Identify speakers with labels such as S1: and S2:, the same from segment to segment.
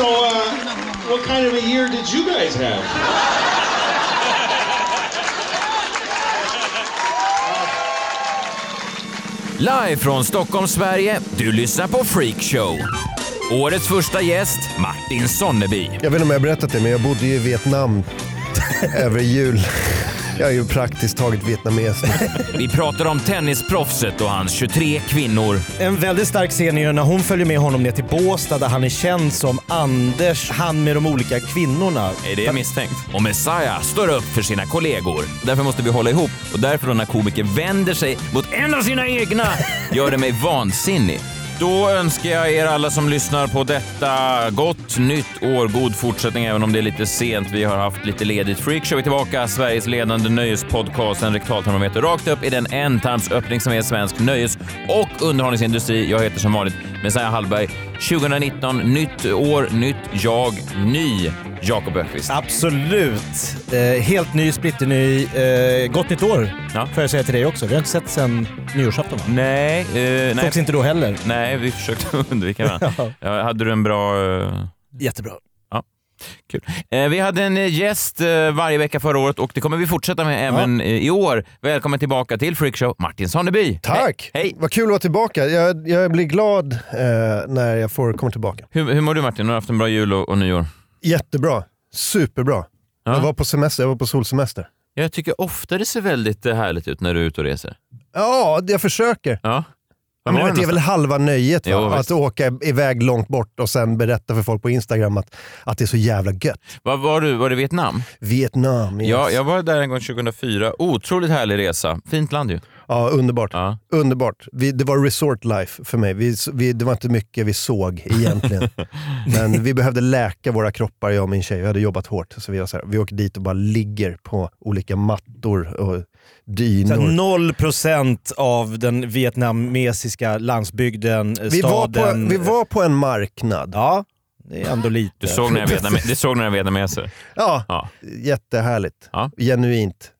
S1: So, uh, what kind of a year did you guys have?
S2: Live från Stockholm, Sverige. Du lyssnar på Freakshow. Årets första gäst, Martin Sonneby.
S3: Jag vet inte om jag har berättat det, men jag bodde ju i Vietnam över jul. Jag är ju praktiskt taget vietnames.
S2: Vi pratar om tennisproffset och hans 23 kvinnor.
S4: En väldigt stark scen är ju när hon följer med honom ner till Båstad där han är känd som Anders, han med de olika kvinnorna.
S2: Är det misstänkt? Och Messiah står upp för sina kollegor. Därför måste vi hålla ihop och därför då när komiker vänder sig mot en av sina egna gör det mig vansinnig. Då önskar jag er alla som lyssnar på detta gott nytt år, god fortsättning även om det är lite sent. Vi har haft lite ledigt. Freakshow är tillbaka, Sveriges ledande nöjespodcast, en rektaltermometer rakt upp i den ändtarmsöppning som är svensk nöjes och underhållningsindustri. Jag heter som vanligt Messiah Hallberg. 2019, nytt år, nytt jag, ny Jakob Öqvist.
S4: Absolut. Eh, helt ny, splitterny. Eh, gott nytt år
S2: Ja.
S4: får jag säga till dig också. Vi har inte sett sen nyårsafton va?
S2: Nej, eh, nej.
S4: Sågs inte då heller.
S2: Nej, vi försökte undvika varandra. ja, hade du en bra... eh,
S4: Jättebra.
S2: Kul. Eh, vi hade en eh, gäst eh, varje vecka förra året och det kommer vi fortsätta med även eh, i år. Välkommen tillbaka till Freakshow, Martin Sonneby.
S3: Tack!
S2: Hej.
S3: Vad kul att vara tillbaka. Jag, jag blir glad eh, när jag får komma tillbaka.
S2: Hur, hur mår du Martin? Har du haft en bra jul och, och nyår?
S3: Jättebra. Superbra.
S2: Ja.
S3: Jag var på semester, jag var på solsemester.
S2: Jag tycker ofta det ser väldigt eh, härligt ut när du är ute och reser.
S3: Ja, jag försöker.
S2: Ja.
S3: Men det är väl halva nöjet va?
S2: Jo,
S3: att åka iväg långt bort och sen berätta för folk på Instagram att, att det är så jävla gött.
S2: Var, var, du, var det Vietnam?
S3: Vietnam, yes.
S2: Ja, jag var där en gång 2004. Otroligt härlig resa. Fint land ju.
S3: Ja underbart.
S2: Ja.
S3: Underbart. Vi, det var resort life för mig. Vi, vi, det var inte mycket vi såg egentligen. Men vi behövde läka våra kroppar, jag och min tjej. Vi hade jobbat hårt. Så vi, var så här, vi åker dit och bara ligger på olika mattor och
S4: Så
S3: dynor.
S4: Noll procent av den vietnamesiska landsbygden, eh,
S3: vi, var
S4: staden.
S3: på, vi var på en marknad.
S4: Ja, det är ändå lite.
S2: Du såg några vietnameser.
S3: Ja,
S2: Ja.
S3: jättehärligt.
S2: Ja.
S3: Genuint.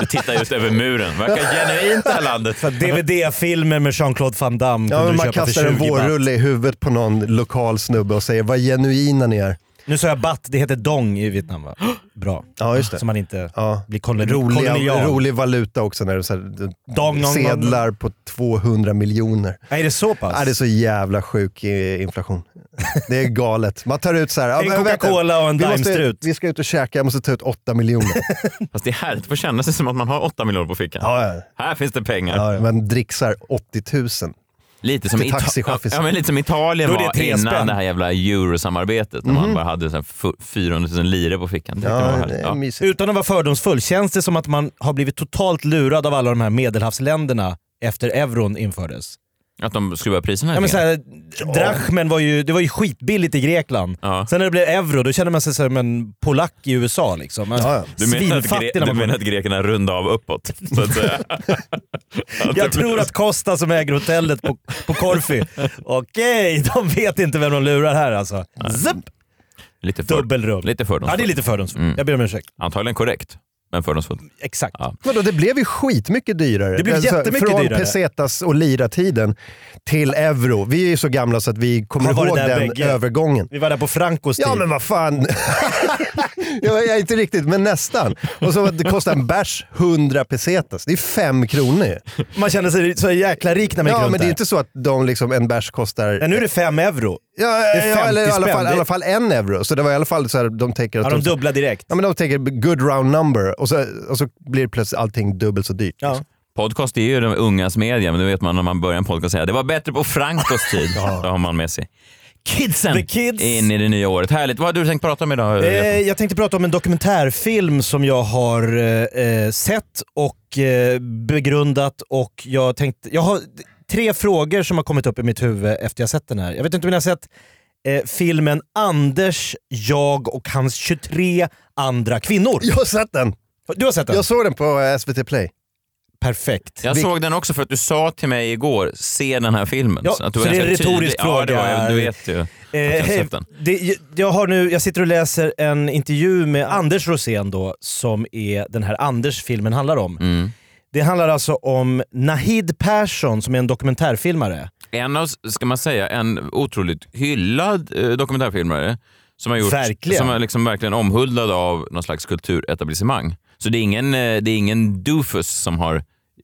S2: Du tittar just över muren. Verkar genuint det här landet.
S4: DVD-filmer med Jean-Claude Van Damme
S3: Ja,
S4: kunde
S3: men
S4: du
S3: man
S4: köpa
S3: kastar en
S4: 20 baht.
S3: vårrulle i huvudet på någon lokal snubbe och säger vad genuina ni är.
S4: Nu sa jag baht, det heter dong i Vietnam va? Bra.
S3: Ja, just det.
S4: Så man inte
S3: Ja.
S4: blir koloni-
S3: Rolig,
S4: kolonial.
S3: rolig valuta också när det är så här,
S4: Dong, dong,
S3: sedlar på 200 miljoner.
S4: Nej, är det så pass?
S3: Ja, det är så jävla sjuk inflation. Det är galet. Man tar ut så här. ja,
S4: En Coca-Cola och en
S3: vi, måste,
S4: Daimstrut.
S3: vi ska ut och käka, jag måste ta ut 8 miljoner.
S2: Fast det är härligt att få känna sig som att man har 8 miljoner på fickan.
S3: Ja,
S2: Här finns det pengar.
S3: ja, man dricksar 80 000.
S2: Lite som, ja, men lite som Italien
S4: det
S2: var
S4: tre
S2: innan
S4: spänn.
S2: det här jävla eurosamarbetet. När man bara hade så här f- 400 000 lire på fickan. Det, det
S3: Ja, det
S2: ja.
S4: Utan att vara fördomsfull, känns det som att man har blivit totalt lurad av alla de här medelhavsländerna efter euron infördes?
S2: Att de skruvar priserna
S4: Ja, men så här, Drachmen var ju, det var ju skitbilligt i Grekland.
S2: Ja.
S4: Sen när det blev euro, då kände man sig som en polack i USA. Liksom. Man-
S3: Ja, ja.
S2: Du menar, att gre- du menar att grekerna rundade av uppåt? Så att säga.
S4: Jag tror att Costa som äger hotellet på, på Korfi, okej, de vet inte vem de lurar här alltså. Zip!
S2: Lite, för,
S4: Dubbelrum.
S2: lite
S4: Ja,
S2: fördomsfullt.
S4: det är lite fördomsfullt.
S2: Mm.
S4: Jag ber om ursäkt.
S2: Antagligen korrekt, men fördomsfullt.
S4: Exakt.
S2: Ja.
S3: Vadå, det blev ju skitmycket dyrare. Alltså,
S4: Det blev jättemycket
S3: från
S4: dyrare.
S3: pesetas och lira-tiden till euro. Vi är ju så gamla så att vi kommer ihåg den
S4: bägge.
S3: övergången.
S4: Vi var där på Francos tid.
S3: Ja men vad fan. jag är inte riktigt, men nästan. Och så det kostar en bärs 100 pesetas. Det är fem kronor.
S4: Man känner sig så jäkla rik när man gick
S3: Ja
S4: runt
S3: men det är inte så att de liksom, en bärs kostar...
S4: Ja, nu är det fem euro.
S3: Ja, ja,
S4: 50
S3: eller i alla, fall, i alla fall en euro. Så det var i alla fall så här, de tänker att
S4: Ja, de dubblar direkt.
S3: Ja, men de tänker good round number och så, och så blir plötsligt allting dubbelt så dyrt.
S4: Ja.
S3: liksom.
S2: Podcast är ju de ungas media, men det vet man när man börjar en podcast säga det var bättre på Francos tid. Då har man med sig kidsen
S4: kids.
S2: in i det nya året. Härligt. Vad har du tänkt prata om idag?
S4: Eh, jag tänkte prata om en dokumentärfilm som jag har eh, eh, sett och eh, begrundat och jag tänkte, jag har tre frågor som har kommit upp i mitt huvud efter jag sett den här. Jag vet inte om ni har sett eh, filmen Anders, jag och hans 23 andra kvinnor.
S3: Jag har sett den!
S4: Du har sett den?
S3: Jag såg den på eh, SVT Play.
S4: Perfekt.
S2: Jag såg den också för att du sa till mig igår, se den här filmen.
S4: Ja,
S2: att du
S4: så det är en retorisk
S2: tydlig. Ja, det var,
S4: fråga.
S2: du vet ju jag
S4: Eh,
S2: den.
S4: det, jag, har nu, jag sitter och läser en intervju med Anders Rosén då, som är den här Anders-filmen handlar om.
S2: Mm.
S4: Det handlar alltså om Nahid Persson som är en dokumentärfilmare.
S2: En av, ska man säga, en otroligt hyllad eh, dokumentärfilmare som har gjort,
S4: Verkligen.
S2: som är liksom verkligen omhuldad av någon slags kulturetablissemang. Så det är ingen, eh, det är ingen doofus som har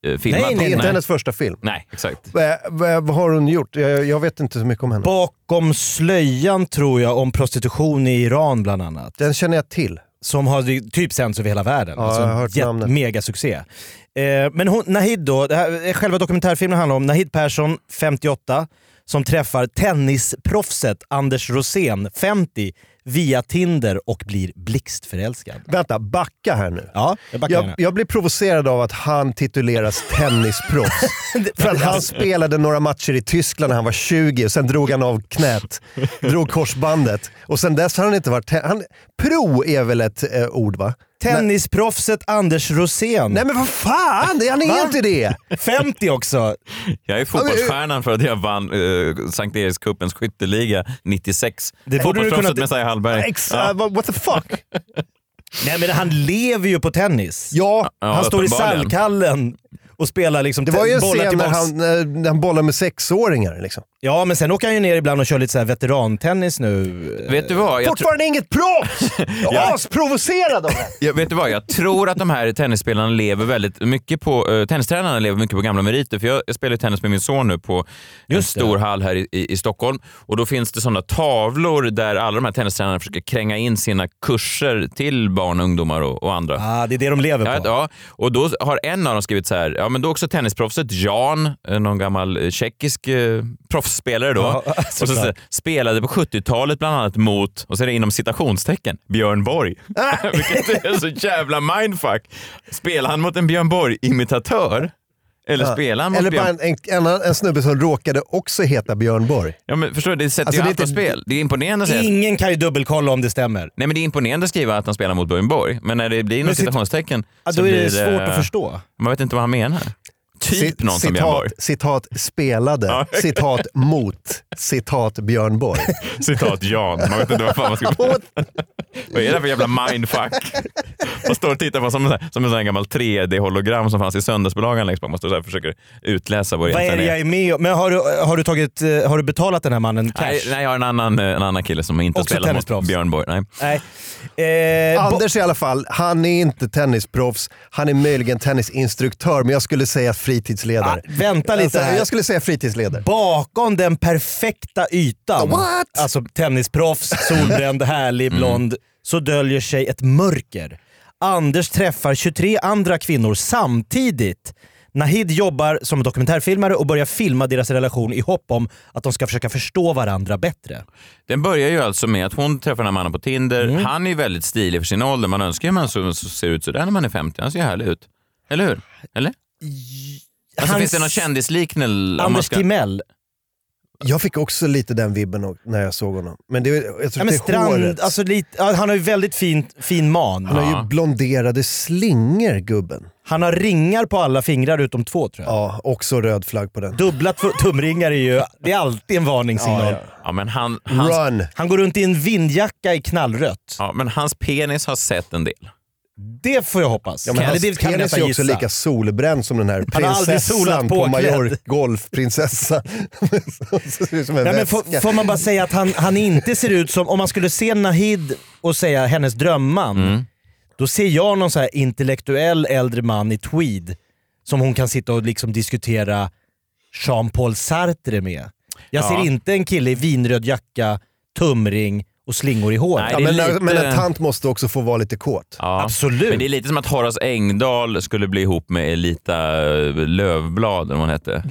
S2: eh, filmat
S4: Nej,
S3: Det är
S2: den.
S3: inte hennes första film.
S2: Nej, exakt.
S3: Eh, vad vad har hon gjort? Jag, jag vet inte så mycket om henne.
S4: Bakom slöjan tror jag om prostitution i Iran bland annat.
S3: Den känner jag till.
S4: Som har typ sänds över hela världen.
S3: Ja,
S4: alltså,
S3: jag har hört namnet.
S4: Megasuccé. Eh, men hon, Nahid då, här, eh, själva dokumentärfilmen handlar om Nahid Persson, 58, som träffar tennisproffset Anders Rosén, 50, via Tinder och blir blixtförälskad.
S3: Vänta, backa här nu.
S4: Ja, jag backar
S3: Jag,
S4: gärna.
S3: jag blir provocerad av att han tituleras tennisproffs. För att han spelade några matcher i Tyskland när han var 20 och sen drog han av knät. Drog korsbandet. Och sen dess har han inte varit... Han, pro är väl ett eh, ord va?
S4: Tennisproffset Anders Rosén.
S3: Nej men vad fan, det- han är
S4: Va?
S3: inte det!
S4: 50 också.
S2: Jag är fotbollsstjärnan för att jag vann uh, Sankt Erikscupens skytteliga 96.
S4: Det borde du
S2: Fotbollsproffset
S4: kunna-
S2: Messiah Hallberg.
S3: Ex,
S2: Ja.
S3: uh, what- the fuck?
S4: Nej men han lever ju på tennis.
S3: Ja,
S2: Ja,
S4: han står i. Salkallen och spelar liksom
S3: det var ju en scen när
S4: tillbaks.
S3: han, när när han bollar med sexåringar. Liksom.
S4: Ja men sen åker han ju ner ibland och kör lite så här veterantennis nu.
S2: Vet du vad? Jag,
S3: Fortfarande inget proffs! Jag asprovocerad av det.
S2: jag, vet du vad? jag tror att de här tennisspelarna lever väldigt mycket på, uh, tennistränarna lever mycket på gamla meriter. För jag, jag spelar tennis med min son nu på en stor hall här i, i, i Stockholm. Och då finns det sådana tavlor där alla de här tennistränarna försöker kränga in sina kurser till barn, ungdomar och, och andra.
S4: Ah, det är det de lever på.
S2: ja, och då har en av dem skrivit så här, ja men då också tennisproffset Jan, eh, någon gammal eh, tjeckisk eh, proffsspelare då.
S4: Ja,
S2: och så, spelade på 70-talet bland annat mot, och så är det inom citationstecken, Björn Borg. Vilket är så jävla mindfuck. Spelar han mot en Björn Borg-imitatör? Eller spelar han mot
S3: Eller bara
S2: Björn...
S3: en, en, en snubbe som råkade också heta Björn Borg.
S2: Ja, men förstår du, det sätter
S3: Alltså,
S2: ju
S3: det är
S2: allt på spel. Det är imponerande att säga
S4: Ingen kan ju dubbelkolla om det stämmer.
S2: Nej men det är imponerande att skriva att han spelar mot Björn Borg, men när det blir inom citationstecken
S4: Ja,
S2: så
S4: då är det svårt att förstå.
S2: Man vet inte vad han menar. Typ någon som Björn Borg.
S3: citat, citat spelade, citat mot, citat Björn Borg.
S2: Citat Jan. Man vet inte vad fan man ska... vad är det för jävla mindfuck? Man står och tittar på som en, som en sån här gammal 3D-hologram som fanns i söndagsbilagan längst bak. Man står så här och försöker utläsa vad det
S4: Vad är det jag är med om? Men har du, har, du tagit, eh, har du betalat den här mannen cash?
S2: Nej, nej, jag har en annan, eh, en annan kille som inte
S4: Också
S2: spelar mot. Björn Borg. Nej.
S4: Nej. Eh,
S3: Anders i alla fall, han är inte tennisproffs, han är möjligen tennisinstruktör, men jag skulle säga fritidsledare.
S4: Ah, vänta lite
S3: Alltså,
S4: här.
S3: Jag skulle säga fritidsledare.
S4: Bakom den perfekta ytan,
S3: What?
S4: alltså tennisproffs, solbränd, härlig, blond, så döljer sig ett mörker. Anders träffar 23 andra kvinnor samtidigt. Nahid jobbar som dokumentärfilmare och börjar filma deras relation i hopp om att de ska försöka förstå varandra bättre.
S2: Den börjar ju alltså med att hon träffar den här mannen på Tinder.
S4: Mm.
S2: Han är ju väldigt stilig för sin ålder. Man önskar ju man så, så ser ut sådär när man är 50. Han ser härlig ut. Eller hur? Eller? Alltså,
S4: Hans-
S2: finns det någon man
S4: Anders
S2: ska-
S4: Timell,
S3: Jag fick också lite den vibben när jag såg honom. Men det, jag tror
S4: ja, men
S3: det är
S4: Strand,
S3: håret.
S4: alltså lite, ja, han har ju väldigt fin, fin man.
S3: Han har
S2: Ja.
S3: ju blonderade slingor gubben.
S4: Han har ringar på alla fingrar utom två tror jag.
S3: Ja, också röd flagg på den.
S4: Dubbla tumringar är ju det är alltid en varningssignal.
S2: Ja, men han, hans,
S3: Run!
S4: Han går runt i en vindjacka i knallrött.
S2: ja, men hans penis har sett en del.
S4: Det får jag hoppas.
S3: Ja, men hans
S4: det kan
S3: penis är också
S4: gissa.
S3: lika solbränd som den här prinsessan på
S4: påklädd.
S3: Major Golfprinsessa.
S4: Får, får man bara säga att han, han inte ser ut som, om man skulle se Nahid och säga hennes drömman,
S2: Mm.
S4: då ser jag någon så här intellektuell äldre man i tweed som hon kan sitta och liksom diskutera Jean-Paul Sartre med. Jag
S2: Ja.
S4: ser inte en kille i vinröd jacka, tumring och slingor i håret.
S2: Nej,
S3: Ja, men,
S2: lite-
S3: men en tant måste också få vara lite kåt.
S2: Ja.
S4: Absolut.
S2: Men det är lite som att Horace Engdahl skulle bli ihop med Elita Lövblad, eller vad hon hette.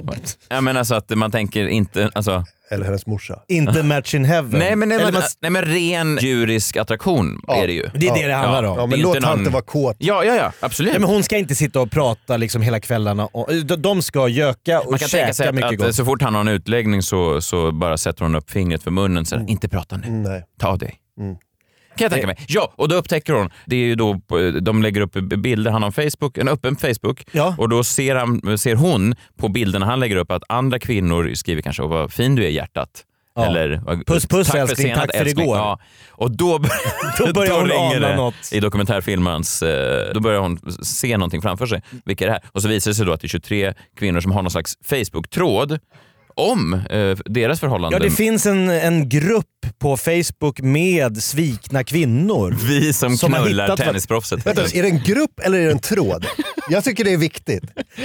S2: Jag menar så att man tänker inte... Alltså,
S3: eller hennes morsa.
S4: Inte match in heaven.
S2: Nej men, nej, men,
S4: man-
S2: nej men ren djurisk attraktion är det ju.
S4: det är det det handlar om.
S3: Ja, men låt
S2: någon-
S3: inte vara kåt.
S2: Ja, ja, ja, absolut.
S4: Ja, men hon ska inte sitta och prata liksom hela kvällarna. Och, de- de ska göka och
S2: Man kan tänka sig
S4: käka
S2: att,
S4: mycket
S2: att
S4: gott.
S2: så fort han har en utläggning så, så bara sätter hon upp fingret för munnen och säger inte prata nu,
S3: Nej.
S2: ta dig.
S3: Mm.
S2: Kan jag tänka mig. Ja, och då upptäcker hon, det är ju då, på- de lägger upp bilder, han har Facebook, en öppen Facebook,
S4: Ja.
S2: och då ser, han, ser hon på bilderna han lägger upp att andra kvinnor skriver kanske "Åh, vad fin du är hjärtat.
S4: Ja.
S2: Eller
S4: Puss, puss,
S2: tack
S4: älskling,
S2: senast,
S4: tack för
S2: älskling."
S4: igår.
S2: Ja. Och då,
S4: Då börjar hon
S2: ringer
S4: ana något.
S2: i dokumentärfilmens, eh, då börjar hon se någonting framför sig. Vilka är det här? Och så visar det sig då att det är 23 kvinnor som har någon slags Facebook-tråd om eh, deras förhållande.
S4: Ja, det finns en, en grupp på Facebook med svikna kvinnor.
S2: Vi som,
S4: Som
S2: knullar
S4: hittat-
S2: tennisproffset.
S3: Vänta, är det en grupp eller är det en tråd? Jag tycker det är viktigt.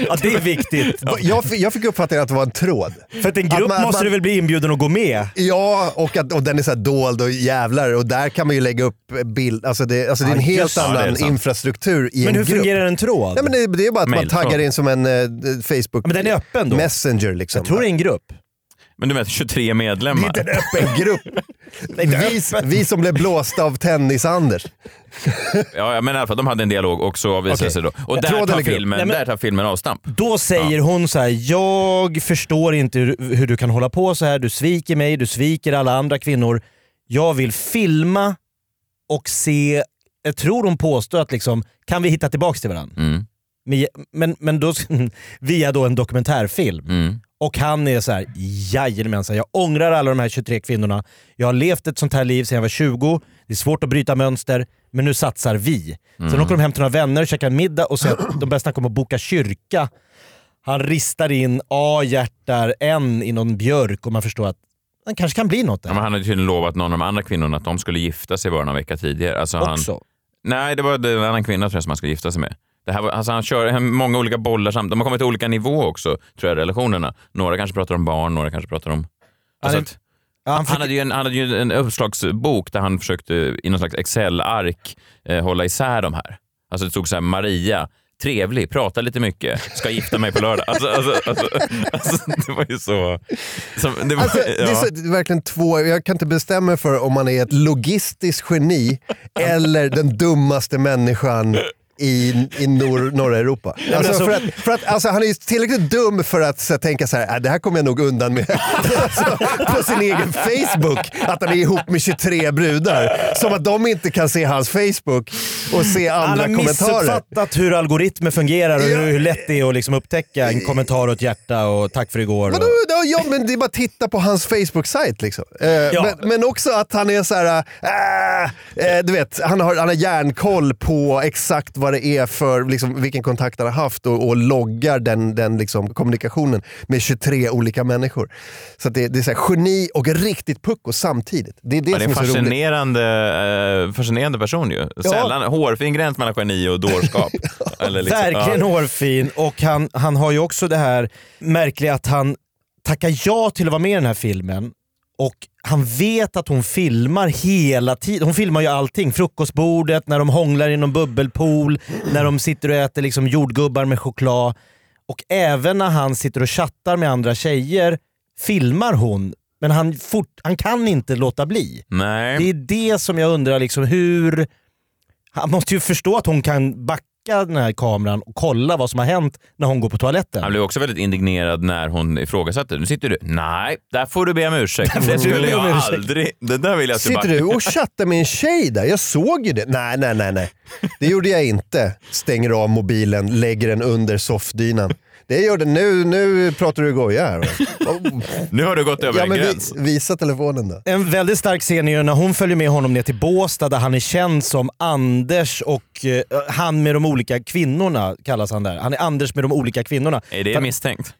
S4: Ja, det är viktigt.
S3: Jag, fick- jag fick uppfattningen att det var en tråd.
S4: För att en grupp
S3: Att man-
S4: måste
S3: man-
S4: du väl bli inbjuden att gå med?
S3: Ja, och, att, och den är så här dold och jävlar och där kan man ju lägga upp bild. Alltså det, alltså det är en
S4: Ja,
S3: helt.
S2: Ja,
S3: annan infrastruktur i
S4: Men
S3: en
S4: hur
S3: grupp.
S4: fungerar en tråd?
S3: Nej, men det, det är bara att man
S2: Mailtråd.
S3: taggar in som en eh, Facebook
S4: men den är öppen då?
S3: Messenger. Liksom.
S4: Jag tror det är en grupp.
S2: Men du menar 23
S3: Det är
S2: medlemmar?
S3: inte en öppen grupp. vi, vi som blev blåsta av Tennis-Anders.
S2: Ja, men i alla fall, de hade en dialog och så avvisade
S4: Okej.
S2: sig då. Och där tar, filmen,
S4: Nej, men-
S2: där tar filmen avstamp.
S4: Då säger hon så här: jag förstår inte hur, hur du kan hålla på så här. Du sviker mig, du sviker alla andra kvinnor. Jag vill filma och se, jag tror hon påstår att liksom, kan vi hitta tillbaka till varandra?
S2: Mm.
S4: Men, men, men då, via då en dokumentärfilm.
S2: Mm.
S4: Och han är så här, jajamensan, jag ångrar alla de här 23 kvinnorna. Jag har levt ett sånt här liv sedan jag var 20. Det är svårt att bryta mönster, men nu satsar vi. Sen åker de hem till några vänner, käkar en middag och säger att de bästa kommer att boka kyrka. Han ristar in A-hjärtar, en i någon björk och man förstår att det kanske kan bli något där.
S2: Ja, men han hade tydligen lovat någon av de andra kvinnorna att de skulle gifta sig bara någon vecka tidigare. Alltså han,
S4: också.
S2: nej, det var det var en annan kvinna tror jag som han skulle gifta sig med. Det här var, alltså han kör många olika bollar samtidigt. De har kommit till olika nivå också, tror jag, relationerna. Några kanske pratar om barn, några kanske pratar om... Alltså
S4: Han-
S2: att,
S4: Ja, han
S2: han,
S4: fick,
S2: hade ju en, han hade ju en uppslagsbok där han försökte i någon slags Excel-ark eh, hålla isär de här. Alltså det stod så här, Maria, trevlig, pratar lite mycket, ska gifta mig på lördag. Alltså, alltså, alltså, alltså, det var ju så... Som, det var,
S3: Alltså, det, är
S2: ja.
S3: så, det är verkligen två, jag kan inte bestämma mig för om man är ett logistiskt geni eller den dummaste människan i, i nor, norra Europa. Alltså,
S4: alltså-
S3: för att, för att, alltså, han är ju tillräckligt dum för att så, tänka så här, äh, det här kommer jag nog undan med alltså, på sin egen Facebook. Att han är ihop med 23 brudar. Som att de inte kan se hans Facebook och se
S4: han
S3: andra
S4: har
S3: kommentarer.
S4: missuppfattat hur algoritmer fungerar och
S3: Ja.
S4: hur, lätt det är att liksom upptäcka en kommentar och ett hjärta och tack för igår.
S3: Vadå?
S4: Och...
S3: Ja, ja, men det är bara att titta på hans Facebook-sajt. Liksom. Eh, men, men också att han är så här, äh, du vet, han har, han har järnkoll på exakt vad det är för, liksom, vilken kontakt han har haft och, och loggar den, den liksom, kommunikationen med 23 olika människor. Så att det, det är så här, geni och riktigt pucko samtidigt. Det är det,
S2: Ja, det är
S3: är
S2: fascinerande, eh, fascinerande person ju. Sällan hårfin gräns mellan geni och dårskap. Eller liksom,
S4: Verkligen
S2: ja.
S4: hårfin och han, han har ju också det här märkliga att han tackar ja till att vara med i den här filmen och han vet att hon filmar hela tiden. Hon filmar ju allting. Frukostbordet, när de hånglar i någon bubbelpool, när de sitter och äter liksom jordgubbar med choklad. Och även när han sitter och chattar med andra tjejer filmar hon. Men han, fort, han kan inte låta bli.
S2: Nej.
S4: Det är det som jag undrar, liksom, hur... Han måste ju förstå att hon kan backa den här kameran och kolla vad som har hänt när hon går på toaletten.
S2: Han blev också väldigt indignerad när hon ifrågasatte. Nu sitter du. Nej, där får du be om ursäkt.
S4: får
S2: Det
S4: du
S2: skulle jag
S4: ursäkt.
S2: aldrig. Det där vill jag
S3: Sitter
S2: tillbaka.
S3: du och chattar med en tjej där? Jag såg ju det. Nej, nej, nej, nej. Det gjorde jag inte. Stänger av mobilen, lägger den under soffdynan. Det gör det nu. Nu pratar du goja här. Oh.
S2: Nu har du gått över
S3: Ja,
S2: en
S3: men vi,
S2: gräns.
S3: visa telefonen då.
S4: En väldigt stark scen är ju när hon följer med honom ner till Båstad där han är känd som Anders och eh, han med de olika kvinnorna kallas han där. Han är Anders med de olika kvinnorna.
S2: Är det misstänkt?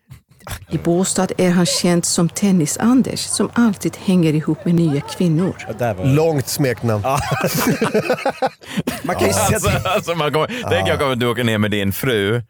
S5: I Båstad är han känd som Tennis-Anders som alltid hänger ihop med nya kvinnor.
S3: Långt smeknamn.
S4: Man kan ju se
S2: Alltså, alltså man kommer, Tänk jag kommer du åker ner med din fru.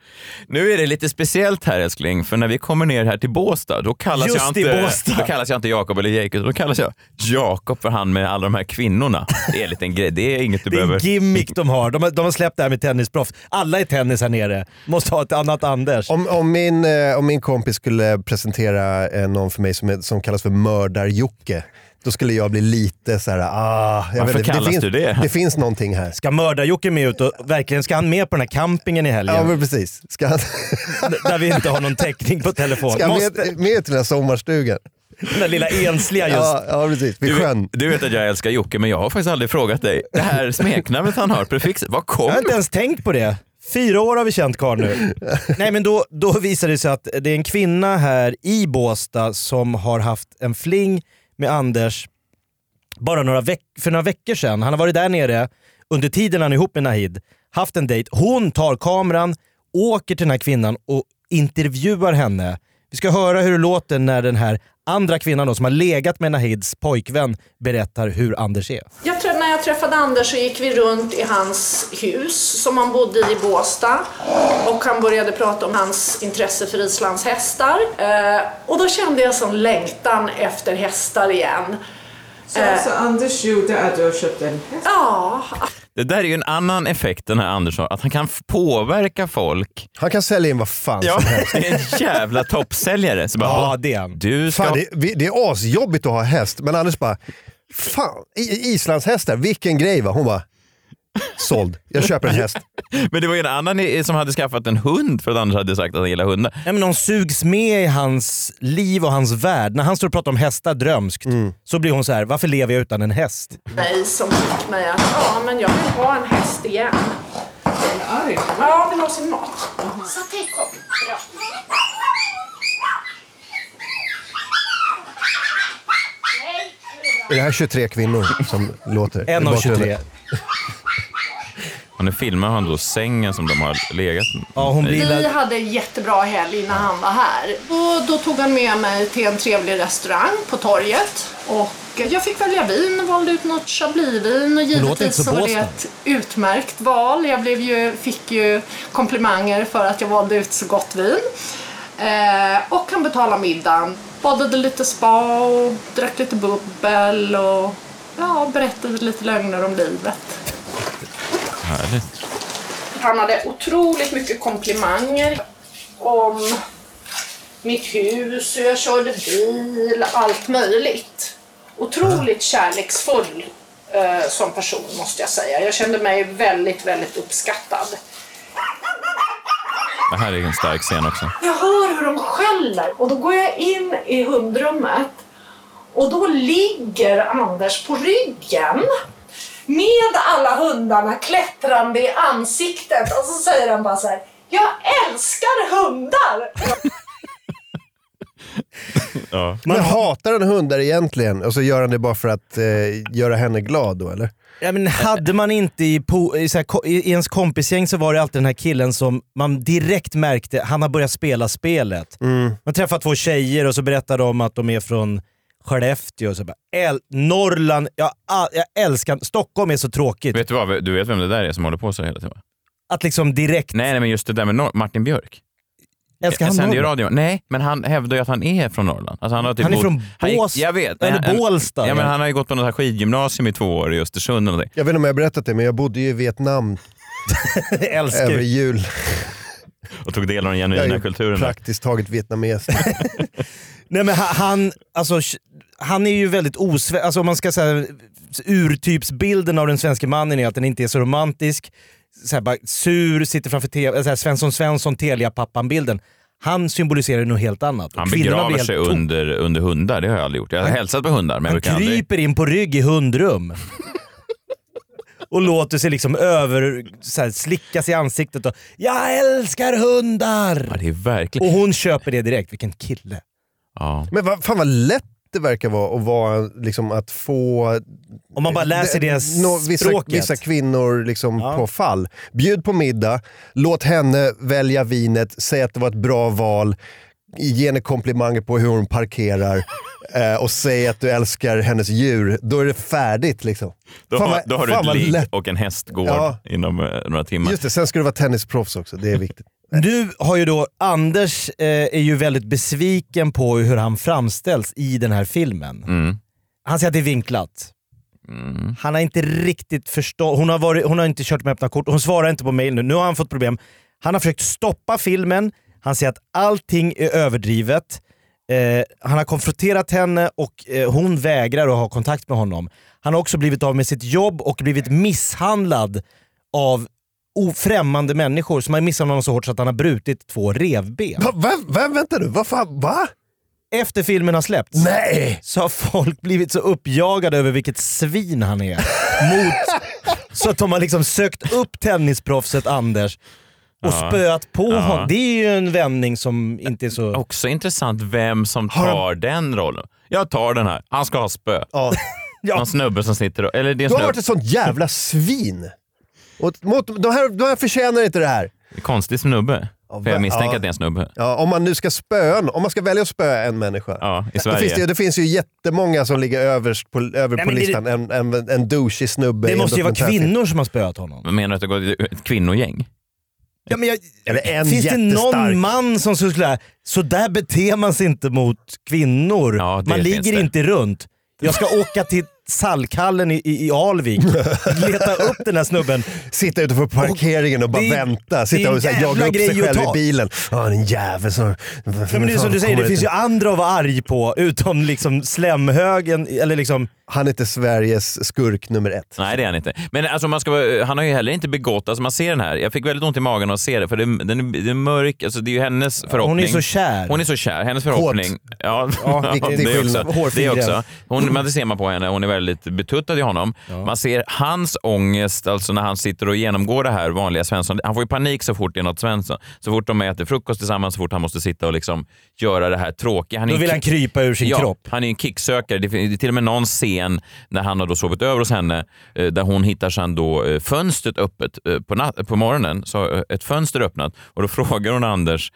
S2: Nu är det lite speciellt här älskling, för när vi kommer ner här till Båstad, då kallas
S4: Just
S2: jag inte,
S4: Båstad.
S2: då kallas jag inte Jakob eller Jakob, då kallas jag Jakob för han med alla de här kvinnorna. Det är en liten grej, det är inget du
S4: Det är en
S2: behöver...
S4: gimmick de har. De har, de har släppt det här med tennisproffs. Alla är tennis här nere. Måste ha ett annat Anders.
S3: Om, om, min, eh, om min kompis skulle presentera eh, någon för mig som, är, som kallas för Mördar-Jocke, då skulle jag bli lite så här, ah, jag
S2: Varför
S3: vet,
S2: kallas
S3: finns,
S2: du det?
S3: Det finns någonting här.
S4: Ska mörda-Jocke med ut och verkligen ska han med på den här campingen i helgen?
S3: Ja men precis. Ska han,
S4: Där vi inte har någon täckning på telefon.
S3: ska han med, med till den här sommarstugan?
S4: Den där lilla ensliga just.
S3: Ja, ja precis, vid
S2: Du,
S3: sjön.
S2: du vet att jag älskar Jocke, men jag har faktiskt aldrig frågat dig. Det här smeknamnet han har, prefixet, var
S4: Jag
S2: kom
S4: har inte ens tänkt på det. Fyra år har vi känt karln nu. Nej men då, då visar det sig att det är en kvinna här i Båstad som har haft en fling med Anders bara några för några veckor sedan. Han har varit där nere under tiden han är ihop med Nahid, haft en dejt. Hon tar kameran, åker till den här kvinnan och intervjuar henne. Vi ska höra hur det låter när den här andra kvinnan då, som har legat med Nahids pojkvän berättar hur Anders är.
S6: Jag tror, när jag träffade Anders så gick vi runt i hans hus som han bodde i i Båstad. Och han började prata om hans intresse för Islands hästar. Eh, och då kände jag sån längtan efter hästar igen.
S7: Så alltså Anders gjorde att du köpte en häst?
S6: Ja,
S2: Det där är ju en annan effekt den här Anders har, att han kan påverka folk.
S3: Han kan sälja in vad fan
S2: Ja,
S3: som helst.
S2: det är en jävla toppsäljare. Så bara,
S4: Ja,
S2: "Ja,
S4: det är han.
S2: Du ska...
S3: Fan, det, det är asjobbigt att ha häst, men Anders bara, fan, islandshästar, vilken grej va? Hon bara, såld, jag köper en häst.
S2: Men det var ju en annan som hade skaffat en hund för att Anders hade sagt att han gillar hundar.
S4: Nej, men de sugs med i hans liv och hans värld. När han står och pratar om hästar drömskt så blir hon så här: varför lever jag utan en häst?
S6: mig som fick mig att, ja men jag vill ha en häst igen.
S7: Arg?
S6: Ja, vill ha sin mat. Saté, kom. Ja.
S3: Är det här 23 kvinnor som låter?
S4: En av
S3: bakgrunden?
S4: 23.
S2: Och nu filmar han då sängen som de har legat
S4: Ja, hon blir
S6: Vi hade en jättebra helg när han var här. Och då tog han med mig till en trevlig restaurang på torget. Och jag fick välja vin, valde ut något chablisvin och givetvis
S4: så
S6: så var det ett utmärkt val. Jag blev ju, fick ju komplimanger för att jag valde ut så gott vin. Eh, och han betalade middagen, badade lite spa och drack lite bubbel och ja, berättade lite lögner om livet.
S2: Härligt.
S6: Han hade otroligt mycket komplimanger om mitt hus, hur jag körde bil, allt möjligt. Otroligt kärleksfull eh, som person måste jag säga. Jag kände mig väldigt, väldigt uppskattad.
S2: Det här är en stark scen också.
S6: Jag hör hur de skäller och då går jag in i hundrummet och då ligger Anders på ryggen med alla hundarna klättrande i ansiktet och så säger han bara så här. Jag älskar hundar!
S2: Ja.
S3: Men hatar han hundar egentligen? Och så gör han det bara för att eh, göra henne glad då eller?
S4: Ja, men hade man inte i, po- i, så här, ko- i, ens kompisgäng så var det alltid den här killen som man direkt märkte, han har börjat spela spelet. Man träffar två tjejer och så berättar de att de är från Skellefteå. Så bara, äl, Norrland, jag, jag älskar Stockholm är så tråkigt.
S2: Vet du vad, du vet vem det där är som håller på så hela tiden?
S4: Att liksom direkt,
S2: Nej, nej men just det där med Nor- Martin Björk.
S4: älskar han
S2: sänder radio. Nej, men han hävdar ju att han är från Norrland. Alltså han, har typ
S4: Han är från
S2: han gick-
S4: Bås-
S2: Jag vet.
S4: eller
S2: Han-
S4: Bålsta,
S2: Ja, men han har ju gått på något här skidgymnasium i två år i Östersund och någonting.
S3: Jag vet inte om jag har berättat det, men jag bodde ju i Vietnam
S4: älskar
S3: över
S4: ju.
S3: jul.
S2: Och tog del av den
S3: Jag är
S2: genuina kulturen. där.
S3: praktiskt taget vietnames.
S4: Nej men ha- han, alltså, han är ju väldigt osve... Alltså om man ska säga urtypsbilden av den svenska mannen är att den inte är så romantisk. Så här, bara sur, sitter framför TV, så här, Svensson Svensson, Telia-pappan-bilden. Han symboliserar något helt annat.
S2: Han
S4: Kvinnorna blir
S2: begraver sig under, under hundar, det har jag aldrig gjort. Jag har hälsat på hundar men
S4: Han kryper in på rygg i hundrum. Och låter sig liksom över, så här, slickas i ansiktet och “Jag älskar hundar!”
S2: Ja, det är verkligen...
S4: Och hon köper det direkt, vilken kille.
S2: Ja.
S3: Men vad, fan vad lätt det verkar vara att, vara, liksom, att få
S4: Om man bara läser
S3: det-
S4: deras
S3: nå- vissa,
S4: språket.
S3: vissa kvinnor liksom
S4: Ja.
S3: på fall. Bjud på middag, låt henne välja vinet, säg att det var ett bra val, ge henne komplimanger på hur hon parkerar eh, och säg att du älskar hennes djur. Då är det färdigt. Liksom.
S2: Då,
S3: Fan
S2: har, då har du ett ligg och en hästgård
S3: Ja.
S2: inom eh, några timmar.
S3: Just det, sen ska du vara tennisproffs också, det är viktigt.
S4: Nu har ju då Anders eh, är ju väldigt besviken på hur han framställs i den här filmen.
S2: Mm.
S4: Han säger att det är vinklat. Han har inte riktigt förstått, hon har, varit, hon har inte kört med öppna kort, hon svarar inte på mail nu. Nu har han fått problem. Han har försökt stoppa filmen, Han säger att allting är överdrivet. Eh, han har konfronterat henne och eh, hon vägrar att ha kontakt med honom. Han har också blivit av med sitt jobb och blivit misshandlad av ofrämmande människor som har misshandlat honom så hårt så att han har brutit två revben.
S3: Va, va, va, vänta nu, vad fan, va?
S4: Efter filmen har släppts
S3: Nej!
S4: så har folk blivit så uppjagade över vilket svin han är. Mot, så att de har liksom sökt upp tennisproffset Anders och
S2: Ja.
S4: spöat på
S2: Ja.
S4: honom. Det är ju en vändning som inte är så...
S2: Också intressant vem som
S3: Har
S2: tar den rollen. Jag tar den här. Han ska ha spö.
S3: Ja.
S4: Ja.
S2: Någon snubbe som sitter och... Eller det är
S3: Du har
S2: snubbe.
S3: varit ett sånt jävla svin. Och mot, de, här, de här förtjänar inte det här.
S2: Konstig snubbe.
S3: Ja,
S2: För jag misstänker
S3: ja.
S2: att det är en snubbe.
S3: Ja, om man nu ska spöa om man ska välja att spöa en människa.
S2: Ja, i
S3: Det
S2: Sverige.
S3: finns, det, det finns ju jättemånga som ligger överst på, över
S4: Nej,
S3: på
S4: men det-
S3: listan. En, en, en douchig snubbe.
S4: Det måste ju vara kvinnor som har spöat honom.
S2: Men Menar du att det går ett kvinnogäng?
S4: Ja, men jag,
S3: Eller en
S4: finns det någon man som skulle säga så där beter man sig inte mot kvinnor.
S2: Ja,
S4: man ligger
S2: det.
S4: inte runt. Jag ska åka till Salkhallen i, i, i Alvik, leta upp den här snubben.
S3: Sitta ute på parkeringen och bara
S4: Det
S3: vänta. Sitta och så här, jaga upp sig själv i bilen. Ja, den jävel som...
S4: Ja, men det är som du säger, det finns ju andra att vara arg på utom liksom slemhögen. Eller liksom,
S3: Han är inte Sveriges skurk nummer ett.
S2: Nej, det är han inte. Men alltså, man ska, vara- han har ju heller inte begått... Alltså, man ser den här. Jag fick väldigt ont i magen av att se det, för det, den är, det är mörk. Alltså, det är ju hennes förhoppning.
S4: hon är så kär.
S2: Hon är så kär. Hennes förhoppning... Ja,
S3: Ja, viktig
S2: det,
S3: skillnad.
S2: också, det också. Hon, men det ser man på henne. Hon är väldigt betuttad i honom. Man ser hans ångest, alltså när han sitter och genomgår det här vanliga Svensson. Han får ju panik så fort det är något Svensson. Så fort de äter frukost tillsammans, så fort han måste sitta och liksom göra det här tråkiga. Han är
S4: då vill han krypa ur sin
S2: ja,
S4: kropp.
S2: Han är ju en kicksökare. Det är till och med någon scen när han har då sovit över hos henne eh, där hon hittar sen då eh, fönstret öppet eh, på, på morgonen. Så ett fönster öppnat och då frågar hon Anders,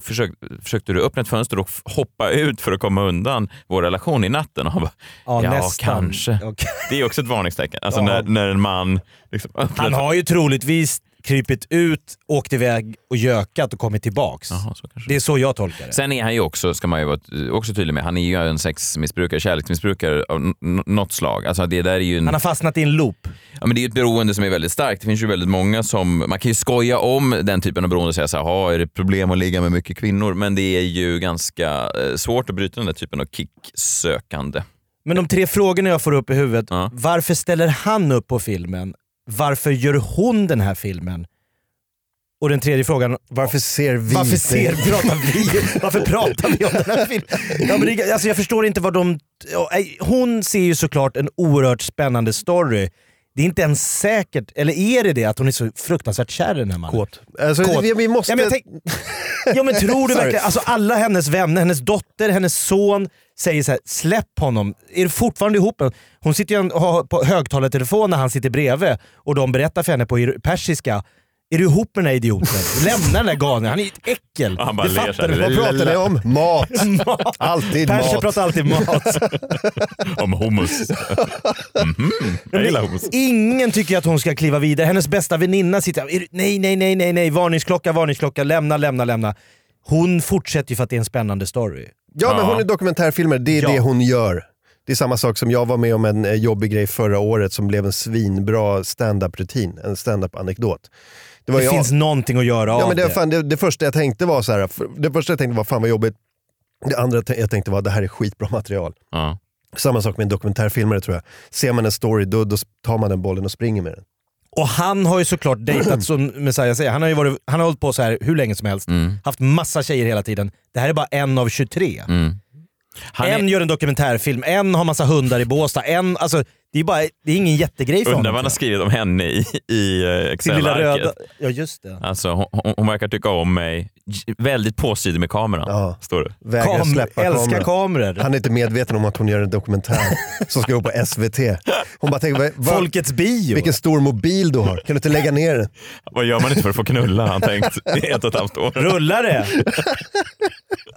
S2: försök, försökte du öppna ett fönster och hoppa ut för att komma undan vår relation i natten? Och han bara,
S4: Ja,
S2: ja,
S4: nästan.
S2: kanske.
S4: Okej.
S2: Det är också ett varningstecken. Alltså
S4: Ja.
S2: när, när en man liksom öppnar
S4: Han har ju troligtvis krypit ut, åkt iväg och gökat och kommit tillbaks.
S2: Kanske.
S4: Det är så jag tolkar det.
S2: Sen är han ju också, ska man ju vara också tydlig med, han är ju en sexmissbrukare, kärleksmissbrukare av något slag. Alltså det där är ju en,
S4: Han har fastnat i en loop.
S2: ja, men det är ett beroende som är väldigt starkt. Det finns ju väldigt många som, man kan ju skoja om den typen av beroende och säga så här, "Ha, är det problem att ligga med mycket kvinnor? Men det är ju ganska eh, svårt att bryta den där typen av kicksökande.
S4: Men de tre frågorna jag får upp i huvudet.
S2: Ja.
S4: Varför ställer han upp på filmen? Varför gör hon den här filmen? Och den tredje frågan,
S3: Varför ser vi
S4: varför ser, pratar vi, varför pratar vi om den här filmen? Ja, men det, alltså jag förstår inte vad de... Hon ser ju såklart en oerhört spännande story. Det är inte ens säkert, eller är det det att hon är så fruktansvärt kär i den här mannen?
S3: Kåt. Alltså,
S4: Kåt.
S3: Vi, vi måste...
S4: Ja, men, tänk, ja, men tror du verkligen, alltså alla hennes vänner, hennes dotter, hennes son säger så här: släpp honom. Är du fortfarande ihop med? Hon sitter ju och har på högtalartelefon när han sitter bredvid och de berättar för henne på persiska är du ihop med den här idioten? Lämna den där galningen, han är ett äckel.
S2: Han bara
S4: det
S2: ler
S4: fattar
S2: här.
S4: du.
S3: Vad pratar ni om? Mat!
S4: Mat.
S3: Alltid
S4: Perser
S3: mat.
S4: pratar alltid mat.
S2: Om hummus. Mhm, Jag gillar hummus.
S4: Ingen tycker att hon ska kliva vidare. Hennes bästa väninna sitter är du- nej, nej, nej, nej, nej, varningsklocka, varningsklocka, lämna, lämna, lämna. Hon fortsätter ju för att det är en spännande story.
S3: Ja, men
S2: Ja.
S3: hon är dokumentärfilmare. Det är
S4: Ja.
S3: det hon gör. Det är samma sak som jag var med om en eh, jobbig grej förra året som blev en svinbra stand-up-rutin. En stand-up-anekdot.
S4: Det,
S3: var ju-
S4: finns någonting att göra
S3: Ja,
S4: av
S3: men det,
S4: det.
S3: fan, det, det första jag tänkte var så här, det första jag tänkte var fan vad jobbigt. Det andra jag tänkte var det här är skitbra material.
S2: Ja.
S3: Samma sak med en dokumentärfilmare tror jag. Ser man en story då, då tar man den bollen och springer med den.
S4: Och han har ju såklart dejtat som Messiah säger, han har ju varit, han har hållit på så här hur länge som helst.
S2: Mm.
S4: Haft massa tjejer hela tiden. Det här är bara en av 23.
S2: Mm. Han
S4: en
S2: är,
S4: gör en dokumentärfilm, en har massa hundar i Båstad, en, alltså det är, bara, det är ingen jättegrej för
S2: undrar
S4: honom.
S2: vad han har skrivit om henne i, i eh, Excel-arket.
S4: Ja just det.
S2: Alltså, hon, hon- verkar tycka om mig. Väldigt påstridig med kameran,
S3: Ja.
S2: står det.
S4: Kam,
S3: släppa
S4: älskar kameror.
S3: Han är inte medveten om att hon gör en dokumentär som ska gå på SVT. Hon bara tänker, vad, vad,
S4: Folkets bio.
S3: vilken stor mobil du har. Kan du inte lägga ner den?
S2: Vad gör man inte för att få knulla, har han tänkt i ett och ett halvt år.
S4: Rullar det?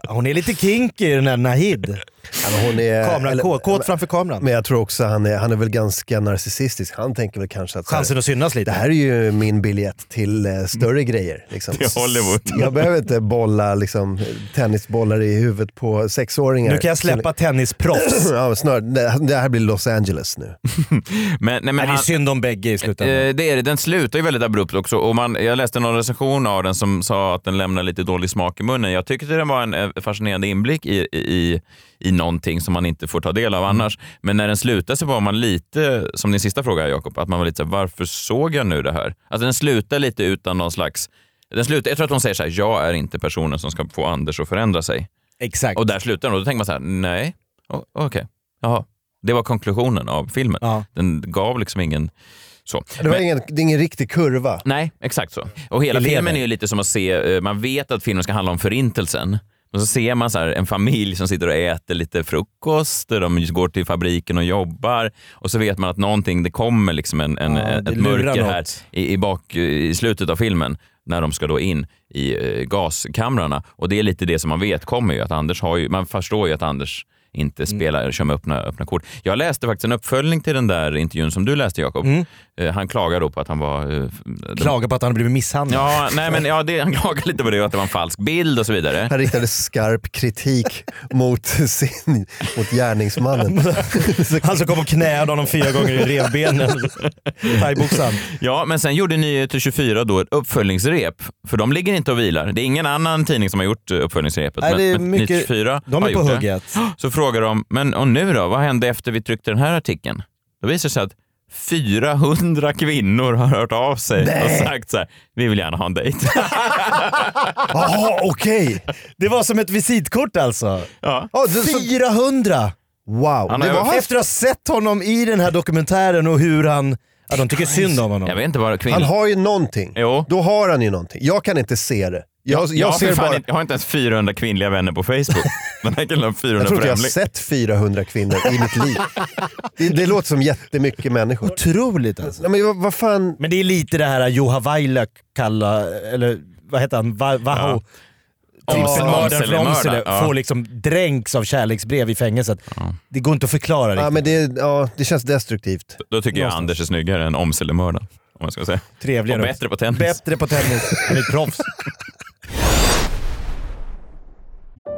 S4: Hon är lite kinky den här Nahid.
S3: Ja, men hon är,
S4: Kamera,
S3: eller-
S4: kåt, kåt framför kameran.
S3: Men jag tror också han är, han är väl ganska narcissistisk. Han tänker väl kanske att så här,
S4: Chansen att synas lite.
S3: det här är ju min biljett till eh, större grejer. Liksom.
S2: Till Hollywood.
S3: Jag behöver inte bolla liksom, tennisbollar i huvudet på sexåringar.
S4: Nu kan jag släppa tennisproffs.
S3: Ja, snart, det, här blir Los Angeles nu.
S2: Men, nej, men
S4: Men det är
S2: han,
S4: synd om bägge i slutändan.
S2: Eh, det är det. Den slutar ju väldigt abrupt också. Och man, jag läste någon recension av den som sa att den lämnar lite dålig smak i munnen. Jag tyckte den var en eh, fascinerande inblick i, i, i någonting som man inte får ta del av annars. Men när den slutade så var man lite, som din sista fråga Jakob, att man var lite så här, varför såg jag nu det här? Alltså den slutar lite utan någon slags... Den slutar, jag tror att hon säger så här, jag är inte personen som ska få Anders att förändra sig.
S4: Exakt.
S2: Och där slutar den och då tänker man så här, nej, okej, jaha. Det var konklusionen av filmen.
S4: Ja.
S2: Den gav liksom ingen... Så.
S3: Det, var
S2: Men-
S3: ingen, det är ingen riktig kurva.
S2: Nej, exakt så. Och hela filmen är ju lite som att se, eh, man vet att filmen ska handla om förintelsen. Och så ser man så här, en familj som sitter och äter lite frukost, de går till fabriken och jobbar. Och så vet man att någonting, det kommer liksom en, en,
S4: Ja,
S2: ett mörker här i, i, bak, i slutet av filmen när de ska då in i eh, gaskamrarna. Och det är lite det som man vet kommer ju, att Anders har ju, man förstår ju att Anders inte
S4: Mm.
S2: spelar, kör med öppna, öppna kort. Jag läste faktiskt en uppföljning till den där intervjun som du läste Jakob.
S4: Mm.
S2: Eh, Han klagar då på att han var... eh,
S4: Klagar på att han blivit misshandlad.
S2: Ja, nej, men, ja det, han klagar lite på det, att det var en falsk bild och så vidare.
S3: Han riktade skarp kritik mot, sin, mot gärningsmannen.
S4: Han som kom och knäade honom fyra gånger i revbenen. Thaiboxaren.
S2: Ja, men sen gjorde Nyheter 24 då ett uppföljningsrep, för de ligger inte och vilar. Det är ingen annan tidning som har gjort eh, uppföljningsrepet.
S4: Nej, det är
S2: men, men
S4: mycket-
S2: Nyheter 24
S4: de
S2: har
S4: är på hugget.
S2: Så frågar de, men och nu då? Vad hände efter vi tryckte den här artikeln? Då visar det sig att 400 kvinnor har hört av sig och sagt så här, vi vill gärna ha en dejt.
S3: Jaha, okej.
S4: Det var som ett visitkort alltså.
S2: ja.
S3: Så-
S4: 400!
S3: Wow.
S2: Han
S3: Det
S2: har-
S3: var,
S4: Efter att ha sett honom i den här dokumentären och hur han... Ja, de tycker synd om honom.
S2: Jag vet inte vad
S3: han
S2: kvinnor...
S3: har ju någonting.
S2: Jo.
S3: Då har han ju någonting. Jag kan inte se det. Jag, jag,
S2: Jag,
S3: ser bara...
S2: inte, jag har inte ens 400 kvinnliga vänner på Facebook. Den här killen har 400
S3: Jag tror inte jag har sett 400 kvinnor i mitt liv. Det, det låter som jättemycket människor.
S4: Otroligt alltså.
S3: Men vad, vad fan...
S4: Men det är lite det här Juha Vaila kalla, eller vad heter han, Va- Vaho? Trippelmördaren från
S2: Omsele-mördaren,
S4: Omsele
S2: ja.
S4: får liksom dränks av kärleksbrev i fängelset. Det går inte att förklara riktigt.
S3: Ja, men det, ja, det känns destruktivt.
S2: Då tycker jag
S4: Någonstans.
S2: Anders är snyggare än Omsele-mördaren. Om jag ska säga.
S4: Trevligare.
S2: Och bättre på tennis.
S4: Bättre på tennis. Han är proffs.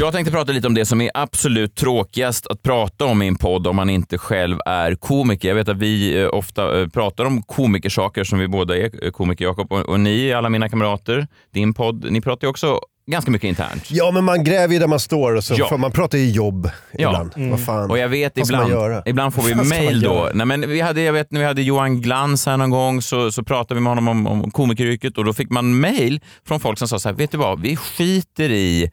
S2: Jag tänkte prata lite om det som är absolut tråkigast att prata om i en podd om man inte själv är komiker. Jag vet att vi eh, ofta eh, pratar om komikersaker som vi båda är eh, komiker, Jakob. Och, och ni, alla mina kamrater, din podd, ni pratar ju också ganska mycket internt.
S3: Ja, men man gräver ju där man står och så
S2: Ja.
S3: man pratar ju jobb
S2: Ja.
S3: ibland.
S4: Mm.
S3: Vad fan.
S2: Och jag vet
S3: Vad ska man
S2: ibland,
S3: göra?
S2: ibland får vi mail då. Nej, men vi hade, jag vet när vi hade Johan Glans här någon gång så, så pratade vi med honom om, om komikeryrket och då fick man mail från folk som sa så här, vet du vad, vi skiter i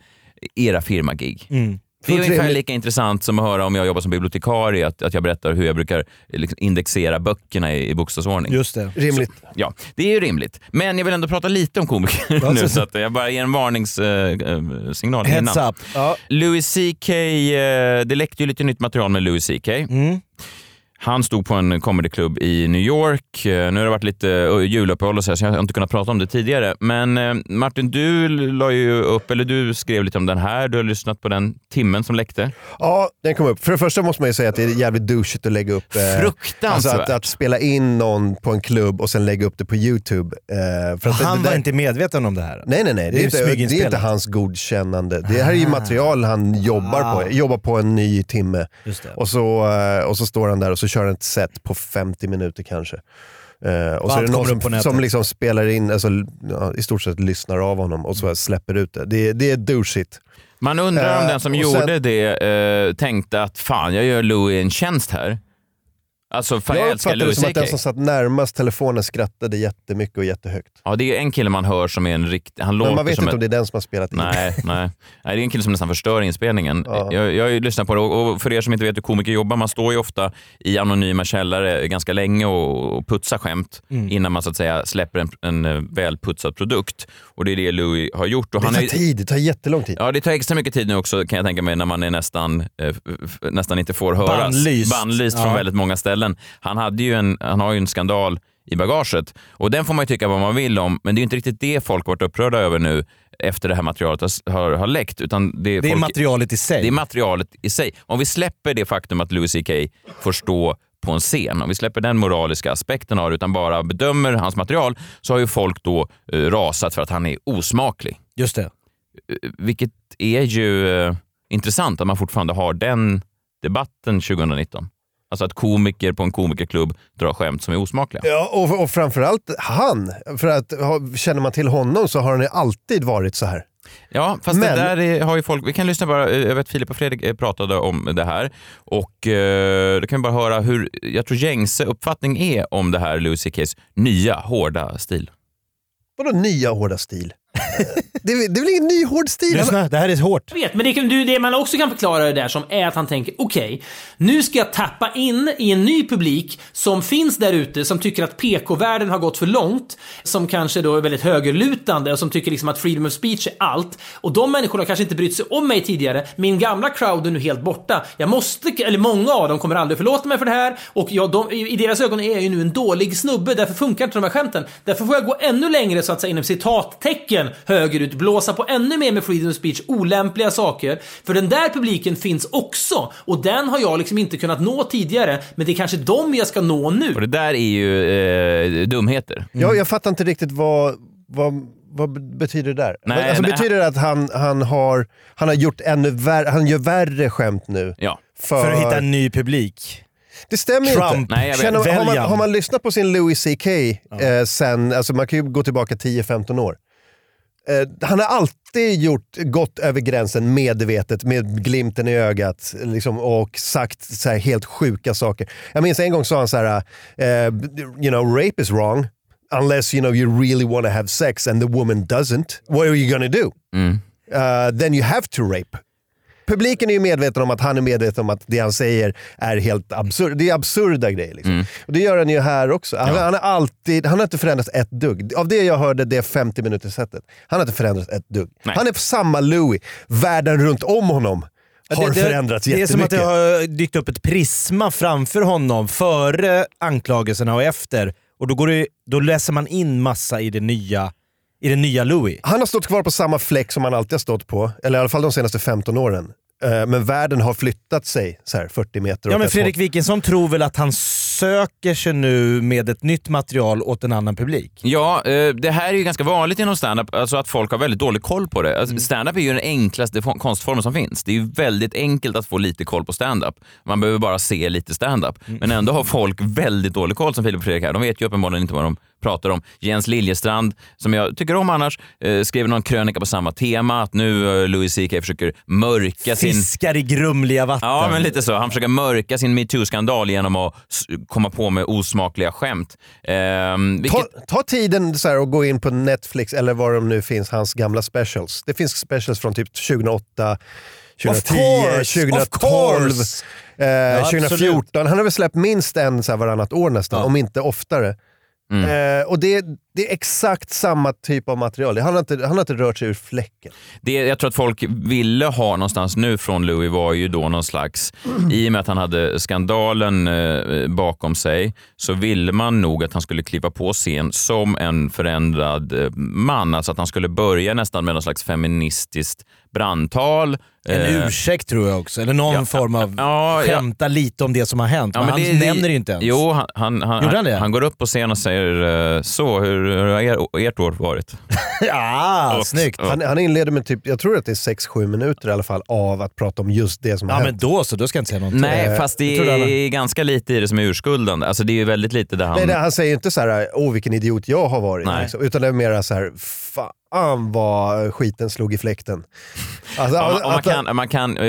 S2: era firmagig.
S4: Mm.
S2: Det är ungefär
S3: trevligt.
S2: lika intressant som att höra om jag jobbar som bibliotekarie, att, att jag berättar hur jag brukar liksom, indexera böckerna i, i bokstavsordning.
S4: Just det.
S3: Rimligt.
S2: Ja, det är ju rimligt. Men jag vill ändå prata lite om komiker
S4: Ja,
S2: nu,
S4: så-
S2: så att jag bara ger en varningssignal
S4: Heads
S2: innan.
S4: up. Ja.
S2: Louis CK, eh, det läckte ju lite nytt material med Louis CK.
S4: Mm.
S2: Han stod på en comedyklubb i New York. Eh, Nu har det varit lite eh, juluppehåll och så, här, så jag har inte kunnat prata om det tidigare. Men eh, Martin, du la ju upp, eller du skrev lite om den här. Du har lyssnat på den timmen som läckte.
S3: Ja, den kom upp. För det första måste man ju säga att det är jävligt douchigt att lägga upp... eh,
S2: Fruktansvärt.
S3: Alltså att, att spela in någon på en klubb och sen lägga upp det på YouTube. eh, för att
S4: Han
S3: det, det
S4: var inte medveten om det här.
S3: Nej, nej, nej. Det är, inte, det är inte hans godkännande. Det här är ju material han jobbar
S4: Ah.
S3: på. Jobbar på en ny timme.
S4: Just det.
S3: Och så, och så står han där och så så kör han ett set på 50 minuter kanske. Eh, och så är det någon som, som liksom spelar in, alltså, ja, i stort sett lyssnar av honom och så släpper ut det. Det, det är douchigt.
S2: Man undrar om
S3: Eh,
S2: den som gjorde
S3: sen-
S2: det eh, tänkte att fan, jag gör Louis en tjänst här. Alltså, för jag,
S3: Jag
S2: älskar
S3: uppfattar det
S2: Louis
S3: som att den som satt närmast telefonen skrattade jättemycket och jättehögt.
S2: Ja, det är en kille man hör som är en riktig... Han låter
S3: Men man vet
S2: som
S3: inte
S2: ett-
S3: om det är den som har spelat in.
S2: Nej, nej. nej, det är en kille som nästan förstör inspelningen. Jag, jag har ju lyssnat på det och och för er som inte vet hur komiker jobbar, man står ju ofta i anonyma källare ganska länge och, och putsar skämt
S3: Mm.
S2: innan man så att säga släpper en, en eh, välputsad produkt. Och det är det Louis har gjort. Och
S3: Det
S2: han
S3: tar
S2: är,
S3: tid, det tar jättelång tid.
S2: Ja, det tar extra mycket tid nu också kan jag tänka mig när man är nästan, eh, nästan inte får höras.
S4: Bannlyst.
S2: Bannlyst från
S4: Ja.
S2: väldigt många ställen. Han, hade ju en, han har ju en skandal i bagaget och den får man ju tycka vad man vill om, men det är ju inte riktigt det folk har varit upprörda över nu efter det här materialet har, har, har läckt. Utan det, är
S4: Det är
S2: folk,
S4: materialet i sig.
S2: det är materialet i sig. Om vi släpper det faktum att Louis CK får stå på en scen, om vi släpper den moraliska aspekten av det utan bara bedömer hans material, så har ju folk då eh, rasat för att han är osmaklig.
S4: Just det.
S2: Eh, Vilket är ju eh, intressant att man fortfarande har den debatten 2019. Alltså att komiker på en komikerklubb drar skämt som är osmakliga.
S3: Ja, och, och framförallt han. För att känner man till honom så har han ju alltid varit så här.
S2: Ja, fast
S3: Men-
S2: det där är, har ju folk... Vi kan lyssna bara. eh, Jag vet Filip och Fredrik eh, pratade om det här och eh, då kan vi bara höra hur jag tror gängse uppfattning är om det här Louis CKs nya hårda stil.
S3: Vadå nya hårda stil? det, är, det är väl ingen ny hård stil?
S4: Lyssna, det här är hårt.
S8: Jag vet, men det, du- det man också kan förklara det där som är att han tänker okej, nu ska jag tappa in i en ny publik som finns där ute som tycker att PK-världen har gått för långt, som kanske då är väldigt högerlutande och som tycker liksom att freedom of speech är allt. Och de människorna har kanske inte brytt sig om mig tidigare. Min gamla crowd är nu helt borta. Jag måste, eller många av dem kommer aldrig förlåta mig för det här och jag, de, i i deras ögon är jag ju nu en dålig snubbe, därför funkar inte de här skämten. Därför får jag gå ännu längre så att säga inom citattecken högerut, blåsa på ännu mer med freedom of speech, olämpliga saker. För den där publiken finns också och den har jag liksom inte kunnat nå tidigare, men det är kanske dem jag ska nå nu.
S2: Och det där är ju eh, dumheter.
S3: Jag, jag fattar inte riktigt vad, vad, vad betyder det där?
S2: Nej,
S3: alltså,
S2: nej,
S3: betyder det att han, han, har, han har gjort ännu värre, han gör värre skämt nu?
S2: Ja.
S3: För,
S4: För att hitta en ny publik.
S3: Det stämmer
S4: Trump.
S3: inte.
S2: Nej.
S3: Känner, har, man, har man lyssnat på sin Louis CK eh, sen, alltså man kan ju gå tillbaka 10-15 år. Eh, han har alltid gjort, gått över gränsen medvetet med glimten i ögat liksom, och sagt så här, helt sjuka saker. Jag minns en gång sa han så här, eh, you know, rape is wrong unless you know you really want to have sex and the woman doesn't. What are you gonna do? Uh, then you have to rape. Publiken är ju medveten om att han är medveten om att det han säger är helt absurd. Det är absurda grejer. Liksom. Och det gör han ju här också. Han, han, har alltid, han har inte förändrats ett dugg. Av det jag hörde, det 50 minuters setet. Han har inte förändrats ett dugg. Han är samma Louis. Världen runt om honom har
S4: det,
S3: förändrats
S4: det, det är
S3: jättemycket.
S4: som att det har dykt upp ett prisma framför honom före anklagelserna och efter. Och då, går det, då läser man in massa i det nya, i det nya Louis.
S3: Han har stått kvar på samma fläck som han alltid har stått på. Eller i alla fall de senaste 15 åren. Eh, Men världen har flyttat sig så här 40 meter
S4: Ja men Fredrik Wikingsson tror väl att han söker sig nu med ett nytt material åt en annan publik?
S2: Ja, eh, det här är ju ganska vanligt inom standup, alltså att folk har väldigt dålig koll på det. Alltså, Standup är ju den enklaste fo- konstformen som finns. Det är ju väldigt enkelt att få lite koll på standup. Man behöver bara se lite standup. Men ändå har folk väldigt dålig koll som Filip och Fredrik här. De vet ju uppenbarligen inte vad de pratar om. Jens Liljestrand, som jag tycker om annars, eh, skrev någon krönika på samma tema, att nu eh, Louis CK försöker mörka sin...
S4: Fiskar i grumliga vatten.
S2: Ja, men lite så. Han försöker mörka sin metoo-skandal genom att komma på med osmakliga skämt. Ehm, vilket...
S3: Ta, ta tiden så här och gå in på Netflix eller var de nu finns, hans gamla specials. Det finns specials från typ 2008, 2010,
S4: course,
S3: 2012,
S4: of course.
S3: eh,
S4: Ja, absolut.
S3: 2014. Han har väl släppt minst en så här varannat år nästan, om inte oftare.
S2: Mm.
S3: Eh, och det, det är exakt samma typ av material. Han har inte, han har inte rört sig ur fläcken.
S2: Det jag tror att folk ville ha någonstans nu från Louis var ju då någon slags, i och med att han hade skandalen eh, bakom sig, så ville man nog att han skulle kliva på scen som en förändrad eh, man. Alltså att han skulle börja nästan med någon slags feministiskt brandtal.
S4: En
S2: Eh,
S4: ursäkt tror jag också, eller någon form av
S2: ja, ja.
S4: skämta lite om det som har hänt. men, han
S2: det-
S4: nämner det inte ens.
S2: Jo, han, han, han,
S4: han det?
S2: han går upp på scen och säger eh, så, hur, hur har er, ert år varit?
S4: ja,
S2: Och-
S4: snyggt.
S2: ja.
S3: Han, han inleder med typ, jag tror att det är 6-7 minuter i alla fall av att prata om just det som har
S4: Ja men
S3: hänt.
S4: då så, då ska jag inte säga någonting.
S2: Nej,
S3: Eh,
S2: fast det är ganska lite i det som är urskuldande. Alltså det är ju väldigt lite där han...
S3: Nej, nej, han säger inte så här, åh vilken idiot jag har varit. Liksom, utan det är mer så här, fan vad skiten slog i fläkten. Alltså,
S2: Ja, och man
S3: att-
S2: kan, man kan, eh,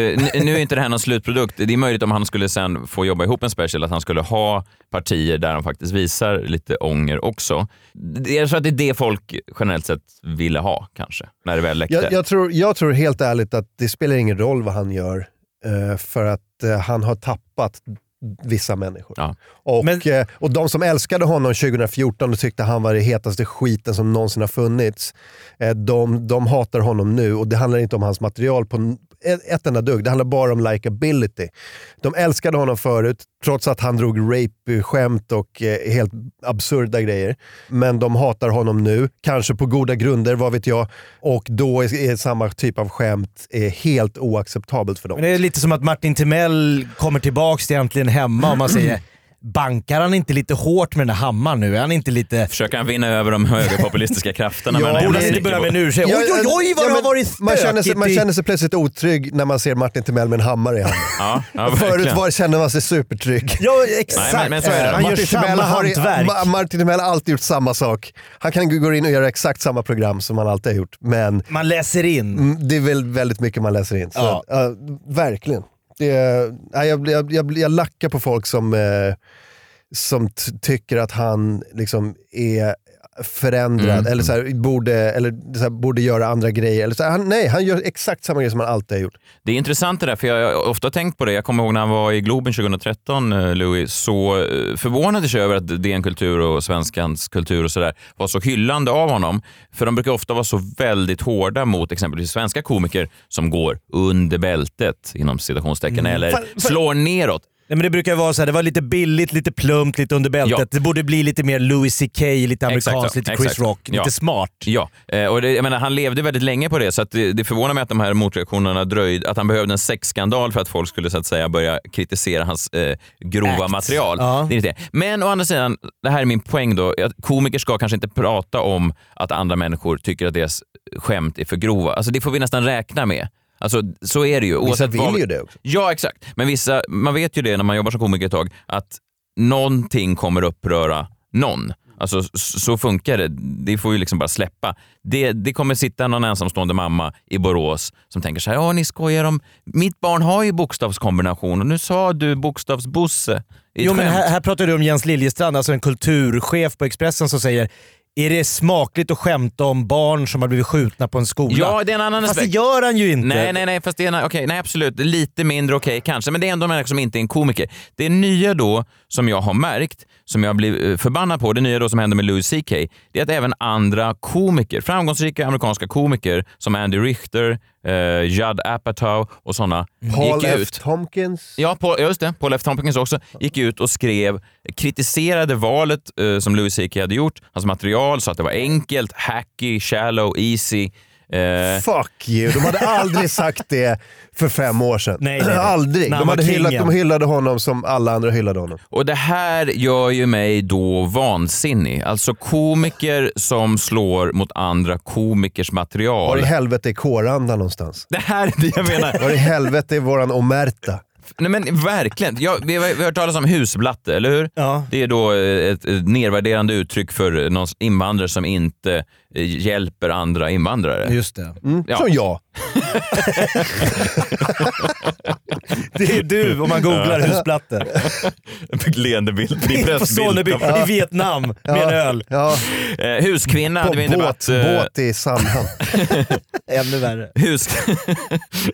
S2: nu är inte det här någon slutprodukt. Det är möjligt om han skulle sen få jobba ihop en special att han skulle ha partier där han faktiskt visar lite ånger också. Jag tror att det är det folk generellt sett ville ha kanske, när det väl läckte.
S3: jag, jag, tror, jag tror helt ärligt att det spelar ingen roll vad han gör, eh, för att eh, han har tappat vissa människor.
S2: Ja.
S3: Och, eh, och de som älskade honom 2014 och tyckte han var det hetaste skiten som någonsin har funnits, eh, de, de hatar honom nu och det handlar inte om hans material på ett, enda dugg. Det handlar bara om likability. De älskade honom förut, trots att han drog rape-skämt och eh, helt absurda grejer. Men de hatar honom nu, kanske på goda grunder, vad vet jag. Och då är, är samma typ av skämt är helt oacceptabelt för dem.
S4: Men det är lite som att Martin Timell kommer tillbaks till Äntligen Hemma och man säger Bankar han inte lite hårt med den där hammaren nu? Är han inte lite...
S2: Försöker han vinna över de högerpopulistiska krafterna? här
S4: borde inte börja med en ursäkt?
S3: Ja,
S4: Oj, oj, oj vad
S3: ja,
S4: det har varit
S3: man känner, sig,
S4: stökigt
S3: man känner sig plötsligt otrygg när man ser Martin Timell med en hammare i handen.
S2: Ja, ja,
S3: Förut var, kände man sig supertrygg.
S4: Ja, exakt.
S2: Nej, men- men så är det.
S4: Han gör
S3: Martin
S4: samma
S3: Timell har,
S4: hantverk.
S3: Martin Timell har alltid gjort samma sak. Han kan gå in och göra exakt samma program som han alltid har gjort. Men
S4: Man läser in.
S3: mm, det är väl väldigt mycket man läser in. Så,
S4: Ja.
S3: ja, verkligen. Det, nej, jag, jag, jag, jag lackar på folk som, eh, som tycker att han liksom är förändrad
S2: Mm.
S3: eller, så här, borde, eller så här, borde göra andra grejer. Eller så här, han, nej, han gör exakt samma grejer som han alltid har gjort.
S2: Det är intressant det där, för jag har ofta tänkt på det. Jag kommer ihåg när han var i Globen 2013, eh, Louis, så eh, förvånades jag över att DN Kultur och Svenskans kultur och sådär var så hyllande av honom. För de brukar ofta vara så väldigt hårda mot exempelvis svenska komiker som går under bältet, inom citationstecken,
S4: Mm.
S2: eller slår neråt.
S4: Nej, men det brukar vara så här, det var lite billigt, lite plumpt, lite under bältet.
S2: Ja.
S4: Det borde bli lite mer Louis CK, lite amerikanskt,
S2: Exakt
S4: lite
S2: exakt
S4: Chris
S2: så.
S4: Rock,
S2: Ja.
S4: lite smart.
S2: Ja, eh, och det, jag menar, han levde väldigt länge på det, så det, det förvånar mig att de här motreaktionerna dröjde, att han behövde en sexskandal för att folk skulle så att säga börja kritisera hans eh, grova
S4: Act.
S2: material.
S4: Ja.
S2: Det är inte det. Men å andra sidan, det här är min poäng då, att komiker ska kanske inte prata om att andra människor tycker att deras skämt är för grova. Alltså det får vi nästan räkna med. Alltså, så är det ju.
S3: Vissa vill
S2: vad-
S3: ju det också.
S2: Ja, exakt. Men vissa, man vet ju det när man jobbar som komiker ett tag, att någonting kommer uppröra någon. Alltså så funkar det. Det får ju liksom bara släppa. Det, det kommer sitta någon ensamstående mamma i Borås som tänker så här, ja ni skojar om, mitt barn har ju bokstavskombination och nu sa du bokstavsbosse
S4: Jo men
S2: skämt."
S4: här, här pratar du om Jens Liljestrand, alltså en kulturchef på Expressen som säger är det smakligt att skämta om barn som har blivit skjutna på en skola?
S2: Ja, det är en annan
S4: Fast det
S2: aspekt.
S4: gör han ju inte.
S2: Nej, nej, nej, fast det är, en- okej, nej absolut. Lite mindre okej kanske, men det är ändå en människa som inte är en komiker. Det nya då, som jag har märkt, som jag blir eh, förbannad på, det nya då som händer med Louis CK, det är att även andra komiker, framgångsrika amerikanska komiker som Andy Richter, eh, Judd Apatow och sådana,
S3: Paul
S2: gick
S3: F.
S2: ut.
S3: Tompkins.
S2: Ja, Paul, just det. Paul F. Tompkins också gick ut och skrev, kritiserade valet eh, som Louis CK hade gjort, hans material, sa att det var enkelt, hacky, shallow, easy. Eh,
S3: Fuck you, de hade aldrig sagt det för fem år sedan.
S4: Nej, nej, nej.
S3: Aldrig. De, hade
S4: var
S3: hyllat, de hyllade honom som alla andra hyllade honom.
S2: Och det här gör ju mig då vansinnig. Alltså komiker som slår mot andra komikers
S3: Var
S2: material.
S3: i helvete är kåranda någonstans?
S2: Det här är det jag menar.
S3: Var i helvete är våran omerta?
S2: Nej men verkligen. Ja, vi, har, vi har hört talas om husblatte, eller hur?
S4: Ja.
S2: Det är då eh, ett, nedvärderande uttryck för någon invandrare som inte eh, hjälper andra invandrare.
S4: Just det.
S3: Mm,
S2: Ja.
S3: Som jag.
S4: Det är du om man googlar husplatte.
S2: En leende bild. Din
S4: På. Sonneby i Vietnam med en öl.
S3: Ja,
S2: Eh, huskvinna
S3: på
S2: hade vi en debatt.
S3: båt,
S2: eh,
S3: båt i Sandhamn.
S4: Ännu värre.
S2: Hus...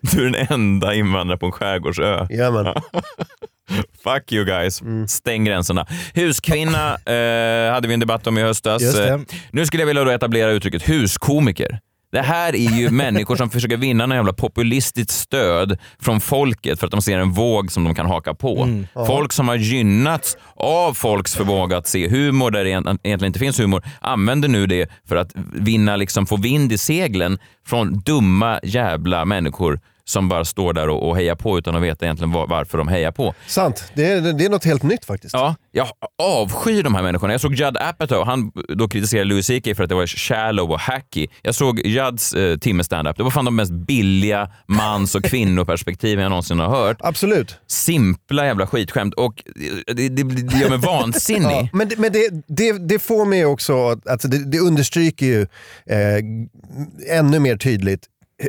S2: du är den enda invandrare på en skärgårdsö.
S3: Jajamän.
S2: Fuck you guys.
S3: Mm.
S2: Stäng gränserna. Huskvinna eh, hade vi en debatt om i höstas.
S4: Just det.
S2: Eh, Nu skulle jag vilja då etablera uttrycket huskomiker. Det här är ju människor som försöker vinna någon jävla populistiskt stöd från folket för att de ser en våg som de kan haka på.
S4: Mm.
S2: Folk som har gynnats av folks förmåga att se humor där det egent- egentligen inte finns humor använder nu det för att vinna, liksom, få vind i seglen från dumma jävla människor som bara står där och, och hejar på utan att veta egentligen var, varför de hejar på.
S3: Sant, det är, det är något helt nytt faktiskt.
S2: Ja, jag avskyr de här människorna. Jag såg Judd Apatow, han då kritiserade Louis CK för att det var shallow och hacky. Jag såg Judds eh, timme stand-up. Det var fan de mest billiga mans och kvinnoperspektiven jag någonsin har hört.
S3: Absolut.
S2: Simpla jävla skitskämt och det, det, det gör mig vansinnig.
S3: Ja, men det, men det, det, får mig också, att- alltså det, det understryker ju eh, ännu mer tydligt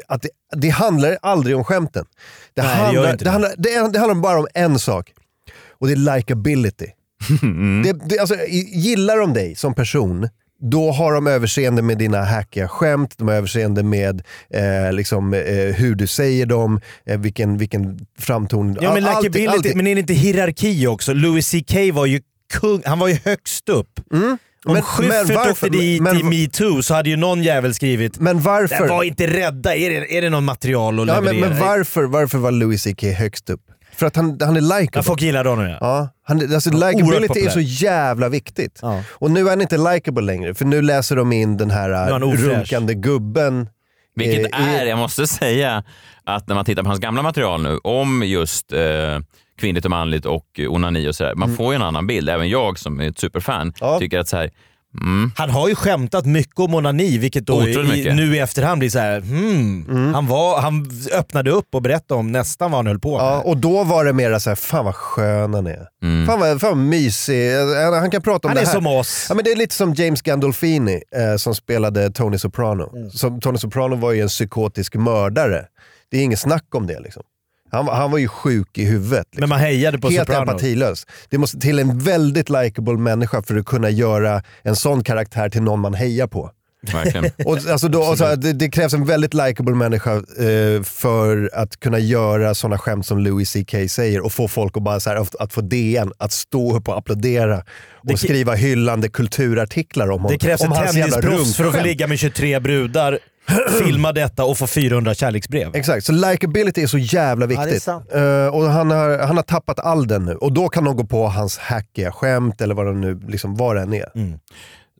S3: att det, det handlar aldrig om skämten. Det,
S4: Nej,
S3: handlar, det,
S4: det.
S3: handlar, det, det handlar bara om en sak och det är likability. Det, det, alltså, gillar de dig som person, då har de överseende med dina hackiga skämt, de har överseende med eh, liksom, eh, hur du säger dem, eh, vilken, vilken framtoning.
S4: Ja men
S3: all- allting-
S4: likability,
S3: allting.
S4: men är det inte hierarki också? Louis CK var ju kung, han var ju högst upp. Om.
S3: Men-
S4: Schyffert
S3: men varför-
S4: åkte dit
S3: men-
S4: i metoo så hade ju någon jävel skrivit
S3: Men varför?
S4: Var inte rädda, är det, är det någon material att
S3: Ja, men,
S4: leverera?
S3: men varför, varför var Louis CK högst upp? För att han, han är likeable.
S4: Ja, folk gillade honom ja.
S3: Ja, han, alltså,
S4: Ja,
S3: likability är så jävla viktigt. Och nu är han inte likeable längre, för nu läser de in den här äh, runkande gubben.
S2: Vilket
S3: eh,
S2: är, jag måste säga, att när man tittar på hans gamla material nu om just eh, kvinnligt och manligt och onani och sådär, man
S3: Mm.
S2: får ju en annan bild. Även jag som är ett superfan tycker att så här, mm,
S4: Han har ju skämtat mycket om onani, vilket då i, nu i efterhand blir så här, hmm,
S3: Mm.
S4: han, var, han öppnade upp och berättade om nästan vad han höll på med.
S3: Ja, och då var det mera så här, fan vad skön han är.
S2: Mm.
S3: Fan, vad, fan vad mysig. Han, han kan prata om
S4: Han
S3: det
S4: är
S3: här.
S4: som oss.
S3: Ja, men det är lite som James Gandolfini eh, som spelade Tony Soprano.
S4: Mm.
S3: Som, Tony Soprano var ju en psykotisk mördare. Det är inget snack om det. Liksom. Han, var- han var ju sjuk i huvudet. Liksom.
S4: Men man hejade på
S3: Helt
S4: Soprano.
S3: empatilös. Det måste till en väldigt likable människa för att kunna göra en sån karaktär till någon man hejar på.
S2: verkligen.
S3: Och, alltså då, och så, här, det, det krävs en väldigt likable människa eh, för att kunna göra sådana skämt som Louis CK säger och få folk att, bara, så här, att, att få DN att stå upp och applådera och
S4: Det
S3: skriva hyllande kulturartiklar om,
S4: Det krävs
S3: om
S4: ett tennisproffs för att få ligga med 23 brudar, filma detta och få 400 kärleksbrev.
S3: Exakt, så likability är så jävla
S4: Ja,
S3: viktigt.
S4: sant.
S3: Eh, och han har, han har tappat all den nu. Och då kan de gå på hans hackiga skämt eller vad det nu liksom, vad det än är.
S4: Mm.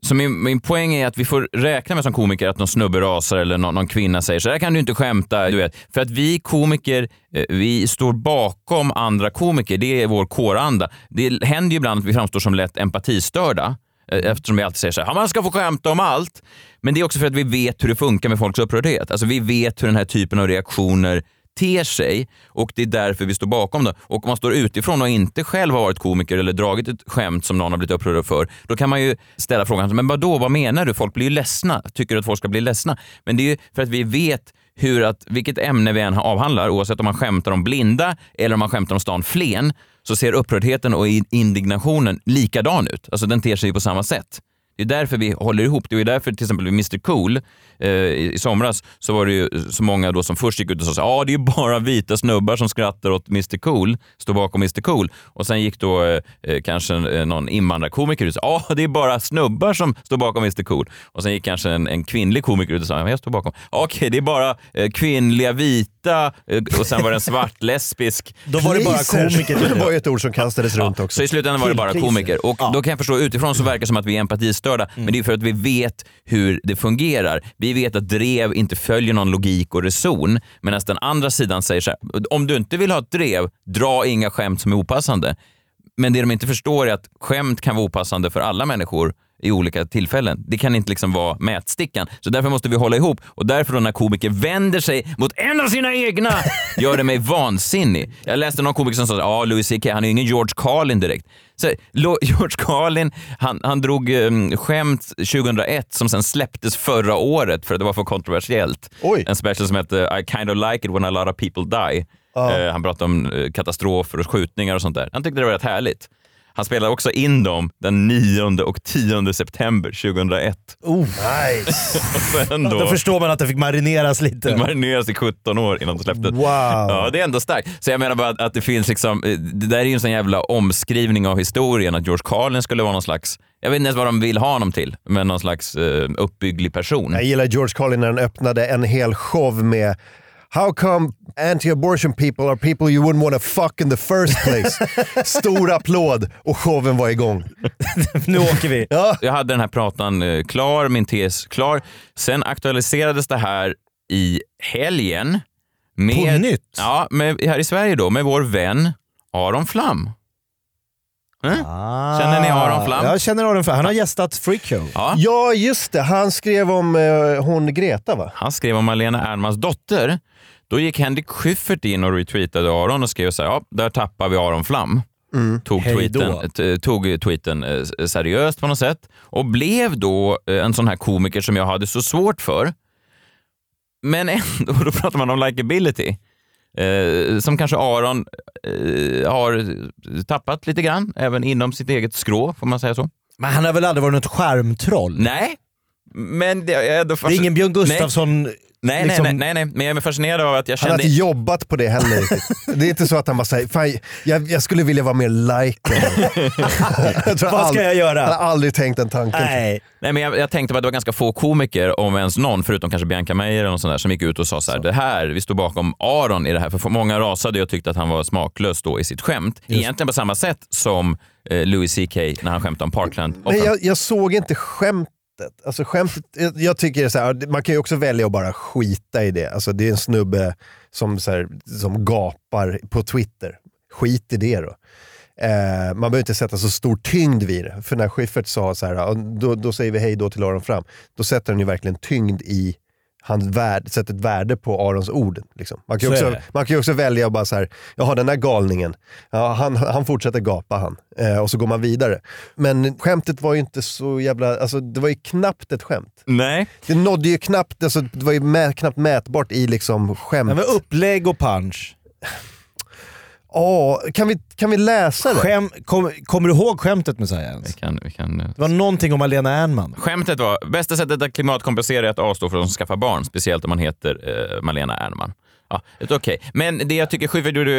S2: Så min, min poäng är att vi får räkna med som komiker att någon snubbe rasar eller någon, någon kvinna säger så här kan du inte skämta. Du vet. För att vi komiker, eh, vi står bakom andra komiker. Det är vår kåranda. Det händer ju ibland att vi framstår som lätt empatistörda. Eh, eftersom vi alltid säger så här, man ska få skämta om allt. Men det är också för att vi vet hur det funkar med folks upprördhet. Alltså vi vet hur den här typen av reaktioner ter sig och det är därför vi står bakom det. Och om man står utifrån och inte själv har varit komiker eller dragit ett skämt som någon har blivit upprörd för, då kan man ju ställa frågan, men vadå, vad menar du? Folk blir ju ledsna. Tycker du att folk ska bli ledsna? Men det är ju för att vi vet hur att, vilket ämne vi än avhandlar, oavsett om man skämtar om blinda eller om man skämtar om stan Flen, så ser upprördheten och indignationen likadan ut. Alltså den ter sig på samma sätt. Det är därför vi håller ihop. Det är därför till exempel vid Mr Cool eh, i, i somras så var det ju så många då som först gick ut och sa att ah, det är bara vita snubbar som skrattar åt Mr Cool, står bakom Mr Cool. Och sen gick då eh, eh, kanske eh, någon invandrarkomiker ut och sa ah, det är bara snubbar som står bakom Mr Cool. Och sen gick kanske en, en kvinnlig komiker ut och sa "Ja, jag står bakom. Okej, det är bara eh, kvinnliga vita och sen var det en svart lesbisk.
S4: Då var det bara komiker.
S3: Det var ju ett ord som kastades runt också.
S2: Så i slutändan var det bara komiker. Och då kan jag förstå utifrån så verkar det som att vi är empatistörda. Men det är för att vi vet hur det fungerar. Vi vi vet att drev inte följer någon logik och reson. Medan den andra sidan säger så här, om du inte vill ha ett drev, dra inga skämt som är opassande. Men det de inte förstår är att skämt kan vara opassande för alla människor i olika tillfällen. Det kan inte liksom vara mätstickan. Så därför måste vi hålla ihop. Och därför då när komiker vänder sig mot en av sina egna gör det mig vansinnig. Jag läste någon komiker som sa ja, Louis CK, han är ju ingen George Carlin direkt. Så, George Carlin, han, han drog um, skämt 2001 som sen släpptes förra året för att det var för kontroversiellt.
S3: Oj.
S2: En special som hette I kind of like it when a lot of people die. Eh, han pratade om eh, katastrofer och skjutningar och sånt där. Han tyckte det var rätt härligt. Han spelade också in dem den 9 och 10 september 2001.
S4: Oh, nice.
S2: Sen
S4: Då
S2: då
S4: förstår man att det fick marineras
S2: det
S4: lite.
S2: marineras i 17 år innan de släpptes.
S3: Wow.
S2: Ja, det är ändå starkt. Så jag menar bara att, att det finns liksom, eh, det där är ju en sån jävla omskrivning av historien att George Carlin skulle vara någon slags, jag vet inte ens vad de vill ha honom till, men någon slags eh, uppbygglig person.
S3: Jag gillar George Carlin när han öppnade en hel show med How come anti-abortion people are people you wouldn't want to fuck in the first place? Stor applåd och showen var igång.
S4: nu åker vi.
S3: Ja.
S2: Jag hade den här pratan eh, klar, min tes klar. Sen aktualiserades det här i helgen Med,
S4: På nytt?
S2: Ja, med, här i Sverige då, med vår vän Aron Flam. Eh? Känner ni Aron Flam?
S4: Jag känner Aron Flam. Han har gästat Freakshow.
S2: Ja.
S3: Ja, just det. Han skrev om eh, hon Greta va?
S2: Han skrev om Malena Ernmans dotter. Då gick Henrik Schyffert in och retweetade Aron och skrev så här, ja, där tappar vi Aron Flam. Tog,
S4: Hej då.
S2: tweeten, tog tweeten eh, seriöst på något sätt och blev då eh, en sån här komiker som jag hade så svårt för. Men ändå, då pratar man om likability. Eh, som kanske Aron eh, har tappat lite grann, även inom sitt eget skrå, får man säga så?
S4: Men han har väl aldrig varit något skärmtroll?
S2: Nej, men det är ändå
S4: Det är ingen Björn Gustafsson...
S2: Nej,
S4: liksom-
S2: nej, nej, nej, nej, men jag är fascinerad av att jag
S3: Han har
S2: kände...
S3: inte jobbat på det heller. Det är inte så att han bara säger, fan, jag, jag skulle vilja vara mer tror
S4: Vad ska
S3: aldrig-
S4: jag göra?
S3: Han har aldrig tänkt den tanken.
S4: Nej.
S2: Nej, men jag, jag tänkte att det var ganska få komiker, om ens någon, förutom kanske Bianca Meijer eller sån där, som gick ut och sa så här, det här, vi står bakom Aron i det här. För många rasade och tyckte att han var smaklös då i sitt skämt. Egentligen på samma sätt som eh, Louis CK när han skämtade om Parkland.
S3: Men jag, jag såg inte skämtet. Alltså skämtet jag, jag tycker så här, man kan ju också välja att bara skita i det. Alltså det är en snubbe som, så här, som gapar på Twitter. Skit i det då. Eh, man behöver inte sätta så stor tyngd vid det. För när Schyffert sa så här, då, då säger vi hej då till Aron Fram. Då sätter han ju verkligen tyngd i han värd, sätter ett värde på Arons ord. Liksom. Man, kan också, man kan ju också välja att bara så här, jaha den här galningen, ja, han, han fortsätter gapa han. Eh, och så går man vidare. Men skämtet var ju inte så jävla, alltså det var ju knappt ett skämt.
S2: Nej.
S3: Det nådde ju knappt, alltså, det var ju mä, knappt mätbart i liksom skämt.
S4: Det var upplägg och punch.
S3: Åh, kan, vi, kan vi läsa det?
S4: Skäm, kom, kommer du ihåg skämtet Messiah ens?
S2: Vi kan, vi kan, eh,
S4: Det var någonting om Malena Ernman.
S2: Skämtet var, bästa sättet att klimatkompensera är att avstå från att skaffa barn, speciellt om man heter eh, Malena Ernman. Ja, okej. Men det jag tycker Schyffert gjorde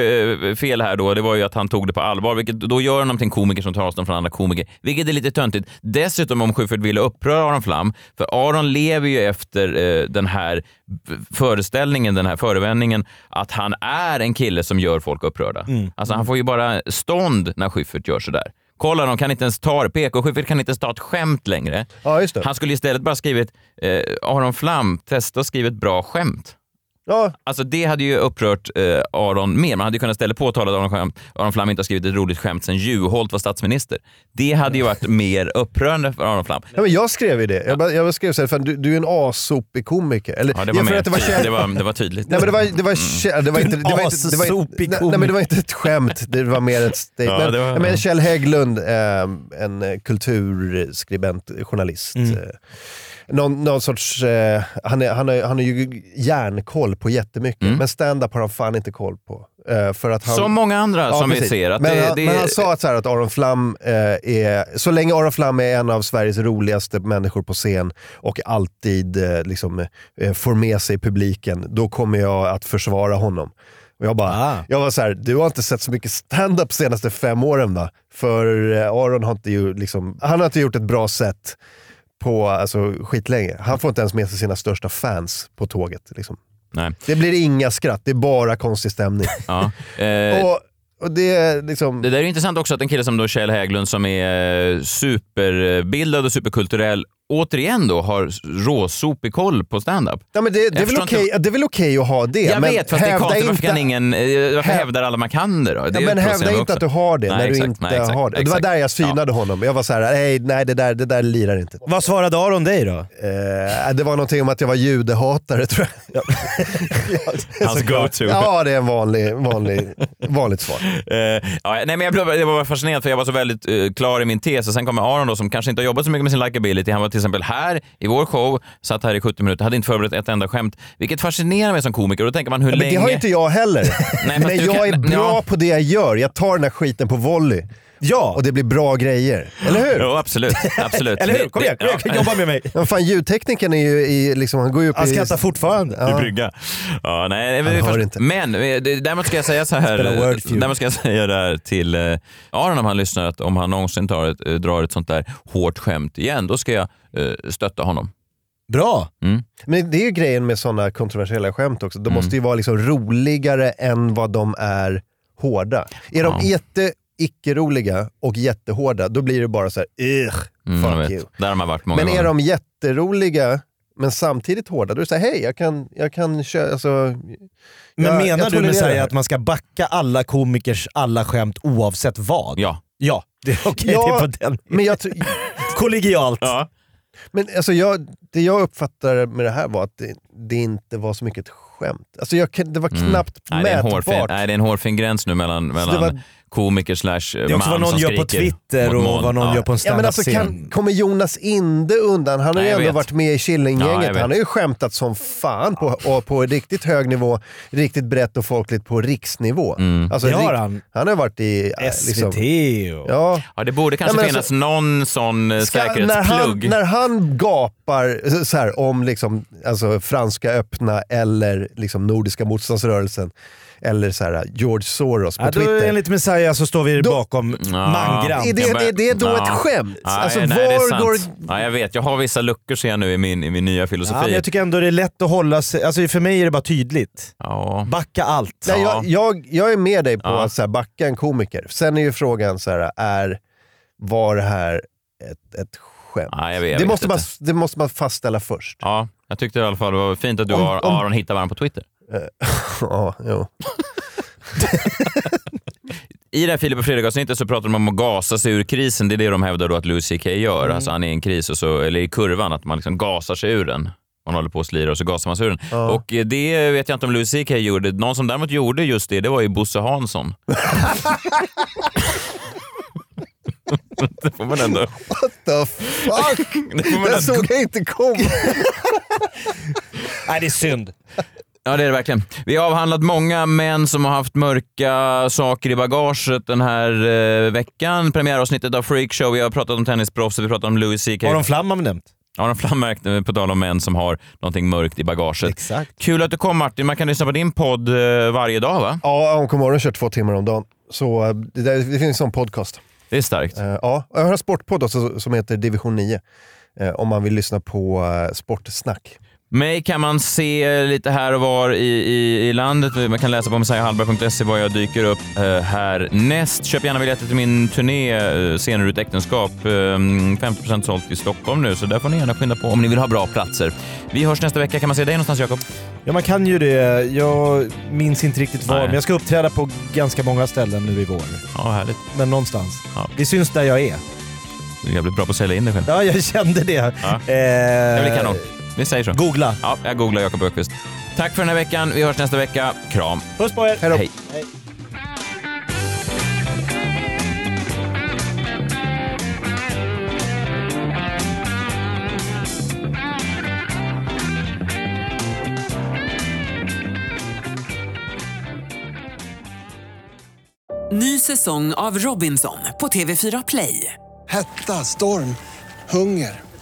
S2: eh, fel här då, det var ju att han tog det på allvar, vilket då gör honom till en komiker som tar avstånd från andra komiker, vilket är lite töntigt. Dessutom om Schyffert ville uppröra Aron Flam, för Aron lever ju efter eh, den här föreställningen, den här förevändningen, att han är en kille som gör folk upprörda. Alltså han får ju bara stånd när Schyffert gör sådär. Kolla, de kan inte ens ta det. PK Schyffert kan inte ens ta ett skämt längre.
S3: Ja.
S2: Han skulle istället bara skrivit eh, Aron Flam, testa att skriva ett bra skämt.
S3: Ja,
S2: Alltså det hade ju upprört eh, Aron mer. Man hade ju kunnat istället påtala att Aron, Aron Flam inte har skrivit ett roligt skämt sen Juholt var statsminister. Det hade ju varit mer upprörande för Aron Flam.
S3: Ja, men jag skrev ju det. Jag, bara, jag skrev så här, fan, du, du är en assopig komiker. Eller,
S2: Ja, det var, mer
S3: att det var,
S2: ty-
S3: känd-
S2: det var, det var tydligt.
S3: Nej men det var, det var, det var inte... Det var inte, det var,
S4: Assopig
S3: nej, nej men det var inte ett skämt, det var mer ett statement.
S2: Ja, var-
S3: Jag menar, Kjell Hägglund, eh, en kulturskribent, journalist.
S2: Mm.
S3: Eh, någon, någon sorts, eh, han, är, han, är, han har ju järnkoll på jättemycket,
S2: Mm.
S3: men stand-up har han fan inte koll på. Eh, för att han,
S2: Som många andra som vi
S3: precis.
S2: ser. Att
S3: men,
S2: det,
S3: han,
S2: det,
S3: men han sa att, så här, att Aron Flam eh, är, så länge Aron Flam är en av Sveriges roligaste människor på scen och alltid eh, liksom, eh, får med sig publiken, då kommer jag att försvara honom. Och jag, bara,
S4: Ah.
S3: jag var så här, du har inte sett så mycket stand-up senaste fem åren va? För eh, Aron har inte, ju, liksom, han har inte gjort ett bra sätt på alltså, skitlänge. Han får inte ens med sig sina största fans på tåget. Liksom.
S2: nej.
S3: Det blir inga skratt, det är bara konstig stämning.
S2: Ja. Eh,
S3: och, och det är liksom...
S2: Det där är intressant också att en kille som då Kjell Hägglund som är eh, superbildad och superkulturell återigen då har råsopig koll på stand-up.
S3: Ja, men det, det, är väl okej, det är väl okej att ha det.
S2: Jag
S3: men
S2: vet, fast det är konstigt. Varför, kan ingen, eh, varför
S3: häv-
S2: hävdar alla man kan det då? Det
S3: Ja,
S2: är
S3: men hävda inte
S2: också.
S3: att du har det
S2: Nej,
S3: när du
S2: exakt,
S3: inte
S2: nej, exakt,
S3: har det. Det var
S2: exakt.
S3: där jag synade honom. Jag var så här, nej, nej det, där, det där lirar inte.
S4: Vad svarade Aron dig då?
S3: Eh, det var någonting om att jag var judehatare tror jag.
S2: Hans go-to.
S3: Ja, det är en vanlig, vanlig, vanligt svar.
S2: Eh, ja, nej, men jag, blev, jag var fascinerad för jag var så väldigt eh, klar i min tes. Och sen kommer Aron då som kanske inte har jobbat så mycket med sin likability. Han var till exempel här i vår show, satt här i 70 minuter, hade inte förberett ett enda skämt. Vilket fascinerar mig som komiker. Då tänker man hur
S3: Ja, men
S2: länge...
S3: det har inte jag heller.
S2: Nej,
S3: men
S2: du
S3: jag
S2: kan-
S3: är bra
S2: ja.
S3: på det jag gör. Jag tar den här skiten på volley.
S4: Ja!
S3: Och det blir bra grejer. Eller hur?
S2: Jo, absolut. absolut.
S4: Eller hur? Kom igen, kom igen,
S2: Ja.
S4: jobba med mig.
S3: Ja, fan, ljudtekniken är ju i, liksom, han går ju upp
S4: Han
S3: i...
S4: skrattar fortfarande.
S2: I
S3: Ja.
S2: brygga. Ja, nej, men,
S3: Han hör
S2: först-
S3: inte.
S2: men eh, däremot ska jag säga så här. Däremot ska jag säga det här till eh, Aron om han lyssnar att om han någonsin tar ett, eh, drar ett sånt där hårt skämt igen, då ska jag eh, stötta honom.
S4: Bra!
S2: Mm.
S3: Men det är ju grejen med sådana kontroversiella skämt också. De
S2: Mm.
S3: måste ju vara liksom roligare än vad de är hårda. Är de
S2: Ja.
S3: jätte icke-roliga och jättehårda, då blir det bara så här, "Ugh,
S2: Mm,
S3: fuck you.
S2: Där har man varit många
S3: Men är
S2: gånger.
S3: de jätteroliga, men samtidigt hårda. Då är det såhär, hej, jag kan, jag kan köra, alltså...
S4: Men
S3: jag-
S4: menar
S3: jag
S4: du med säga att man ska backa alla komikers alla skämt oavsett vad?
S2: Ja.
S4: Ja, det är okej.
S3: Ja,
S4: det är på den.
S3: Men jag, tror-
S4: Kollegialt.
S2: Ja.
S3: Men alltså jag, det jag uppfattade med det här var att det, det inte var så mycket ett skämt. Alltså jag, det var knappt
S2: Nej, det är en hårfin,
S3: mätbart.
S2: nej, det är en hårfin gräns nu mellan, mellan
S3: var-
S2: komiker slash
S4: Det är också vad
S2: man
S4: någon
S2: som
S4: gör på
S2: skriker
S4: Twitter och vad någon
S2: Ja.
S4: gör på en
S3: Ja, men alltså, kan, kommer Jonas Inde undan? Han har
S2: Nej,
S3: ju ändå
S2: vet.
S3: varit med i
S2: Ja,
S3: Killinggänget.
S2: vet.
S3: han har ju skämtat som fan på, och på riktigt hög nivå, riktigt brett och folkligt på riksnivå. Alltså,
S4: Det har han.
S3: Han har varit i... äh,
S4: SVT och...
S3: Ja.
S2: Ja, det borde kanske
S3: Ja,
S2: finnas
S3: alltså-
S2: någon sån eh,
S3: Ska, när, han,
S2: säkerhetsplugg.
S3: när han gapar så här, om liksom, alltså, Franska öppna eller liksom, Nordiska motståndsrörelsen eller så här, George Soros på
S4: Ja, då,
S3: Twitter.
S4: enligt Messiah så står vi bakom mangrant.
S3: Är det, det, det är då ett skämt?
S2: Nej,
S3: alltså,
S2: nej, det är
S3: var
S2: sant.
S3: går...
S2: Ja, jag vet, jag har vissa luckor ser jag nu i min, i min nya
S4: Ja,
S2: filosofi.
S4: men jag tycker ändå det är lätt att hålla sig, alltså för mig är det bara tydligt.
S2: Ja.
S4: Backa allt.
S3: Nej, jag, jag, jag är med dig på
S2: Ja.
S3: att så här, backa en komiker. Sen är ju frågan, så här, är, var det här ett, ett skämt?
S2: Ja, jag vet, jag
S3: det,
S2: vet
S3: måste man, det måste man fastställa först.
S2: Ja, jag tyckte i alla fall det var fint att du
S3: Om-
S2: och
S3: om-
S2: Aron hittade varandra på Twitter.
S3: ja, jo.
S2: I det här Filip och Fredrik-avsnittet så pratar de om att gasa sig ur krisen. Det är det de hävdar då att Louis CK gör.
S3: Mm.
S2: Alltså han är i en kris, och så, eller i kurvan, att man liksom gasar sig ur den. Man håller på att slira och så gasar man sig ur den.
S3: Ja.
S2: Och eh, det vet jag inte om Louis CK gjorde. Någon som däremot gjorde just det, det var ju Bosse Hansson. det får man ändå...
S3: What the fuck?
S2: Det
S3: Den
S2: ändå-
S3: såg jag inte komma.
S4: Nej, det är synd.
S2: Ja, det är det verkligen. Vi har avhandlat många män som har haft mörka saker i bagaget den här eh, veckan. Premiäravsnittet av Freakshow. Vi har pratat om tennisproffs, vi pratat om Louis CK.
S4: Aron Flam har vi nämnt.
S2: Aron Flam märkte på tal om män som har någonting mörkt i bagaget.
S4: Exakt.
S2: Kul att du kom Martin. Man kan lyssna på din podd eh, varje dag va?
S3: Ja, Omkom morgon kör två timmar om dagen. Så eh, det, där, det finns en sån podcast.
S2: Det är starkt.
S3: Eh, ja, jag har en sportpodd också som heter Division 9. eh, om man vill lyssna på uh, sportsnack.
S2: Mig kan man se lite här och var i, i, i landet. Man kan läsa på messiahallberg.se var jag dyker upp eh, härnäst. Köp gärna biljetter till min turné uh, Scener ur ett äktenskap. Eh, 50% sålt i Stockholm nu, så där får ni gärna skynda på om ni vill ha bra platser. Vi hörs nästa vecka. Kan man se dig någonstans Jakob?
S4: Ja, man kan ju det. Jag minns inte riktigt var,
S2: Nej.
S4: men jag ska uppträda på ganska många ställen nu i vår.
S2: Ja, härligt.
S4: Men någonstans.
S2: Ja.
S4: Vi syns där jag är.
S2: Du är jävligt bra på att sälja in dig själv.
S4: Ja, jag kände det.
S2: Ja.
S4: Eh,
S2: Det blir kanon. Vi säger så.
S4: Googla.
S2: Ja, jag googlar Jakob Öqvist. Tack för den här veckan. Vi hörs nästa vecka. Kram.
S4: Puss på er.
S2: Hej.
S7: Ny säsong av Robinson på TV4 Play.
S9: Hetta, storm, hunger.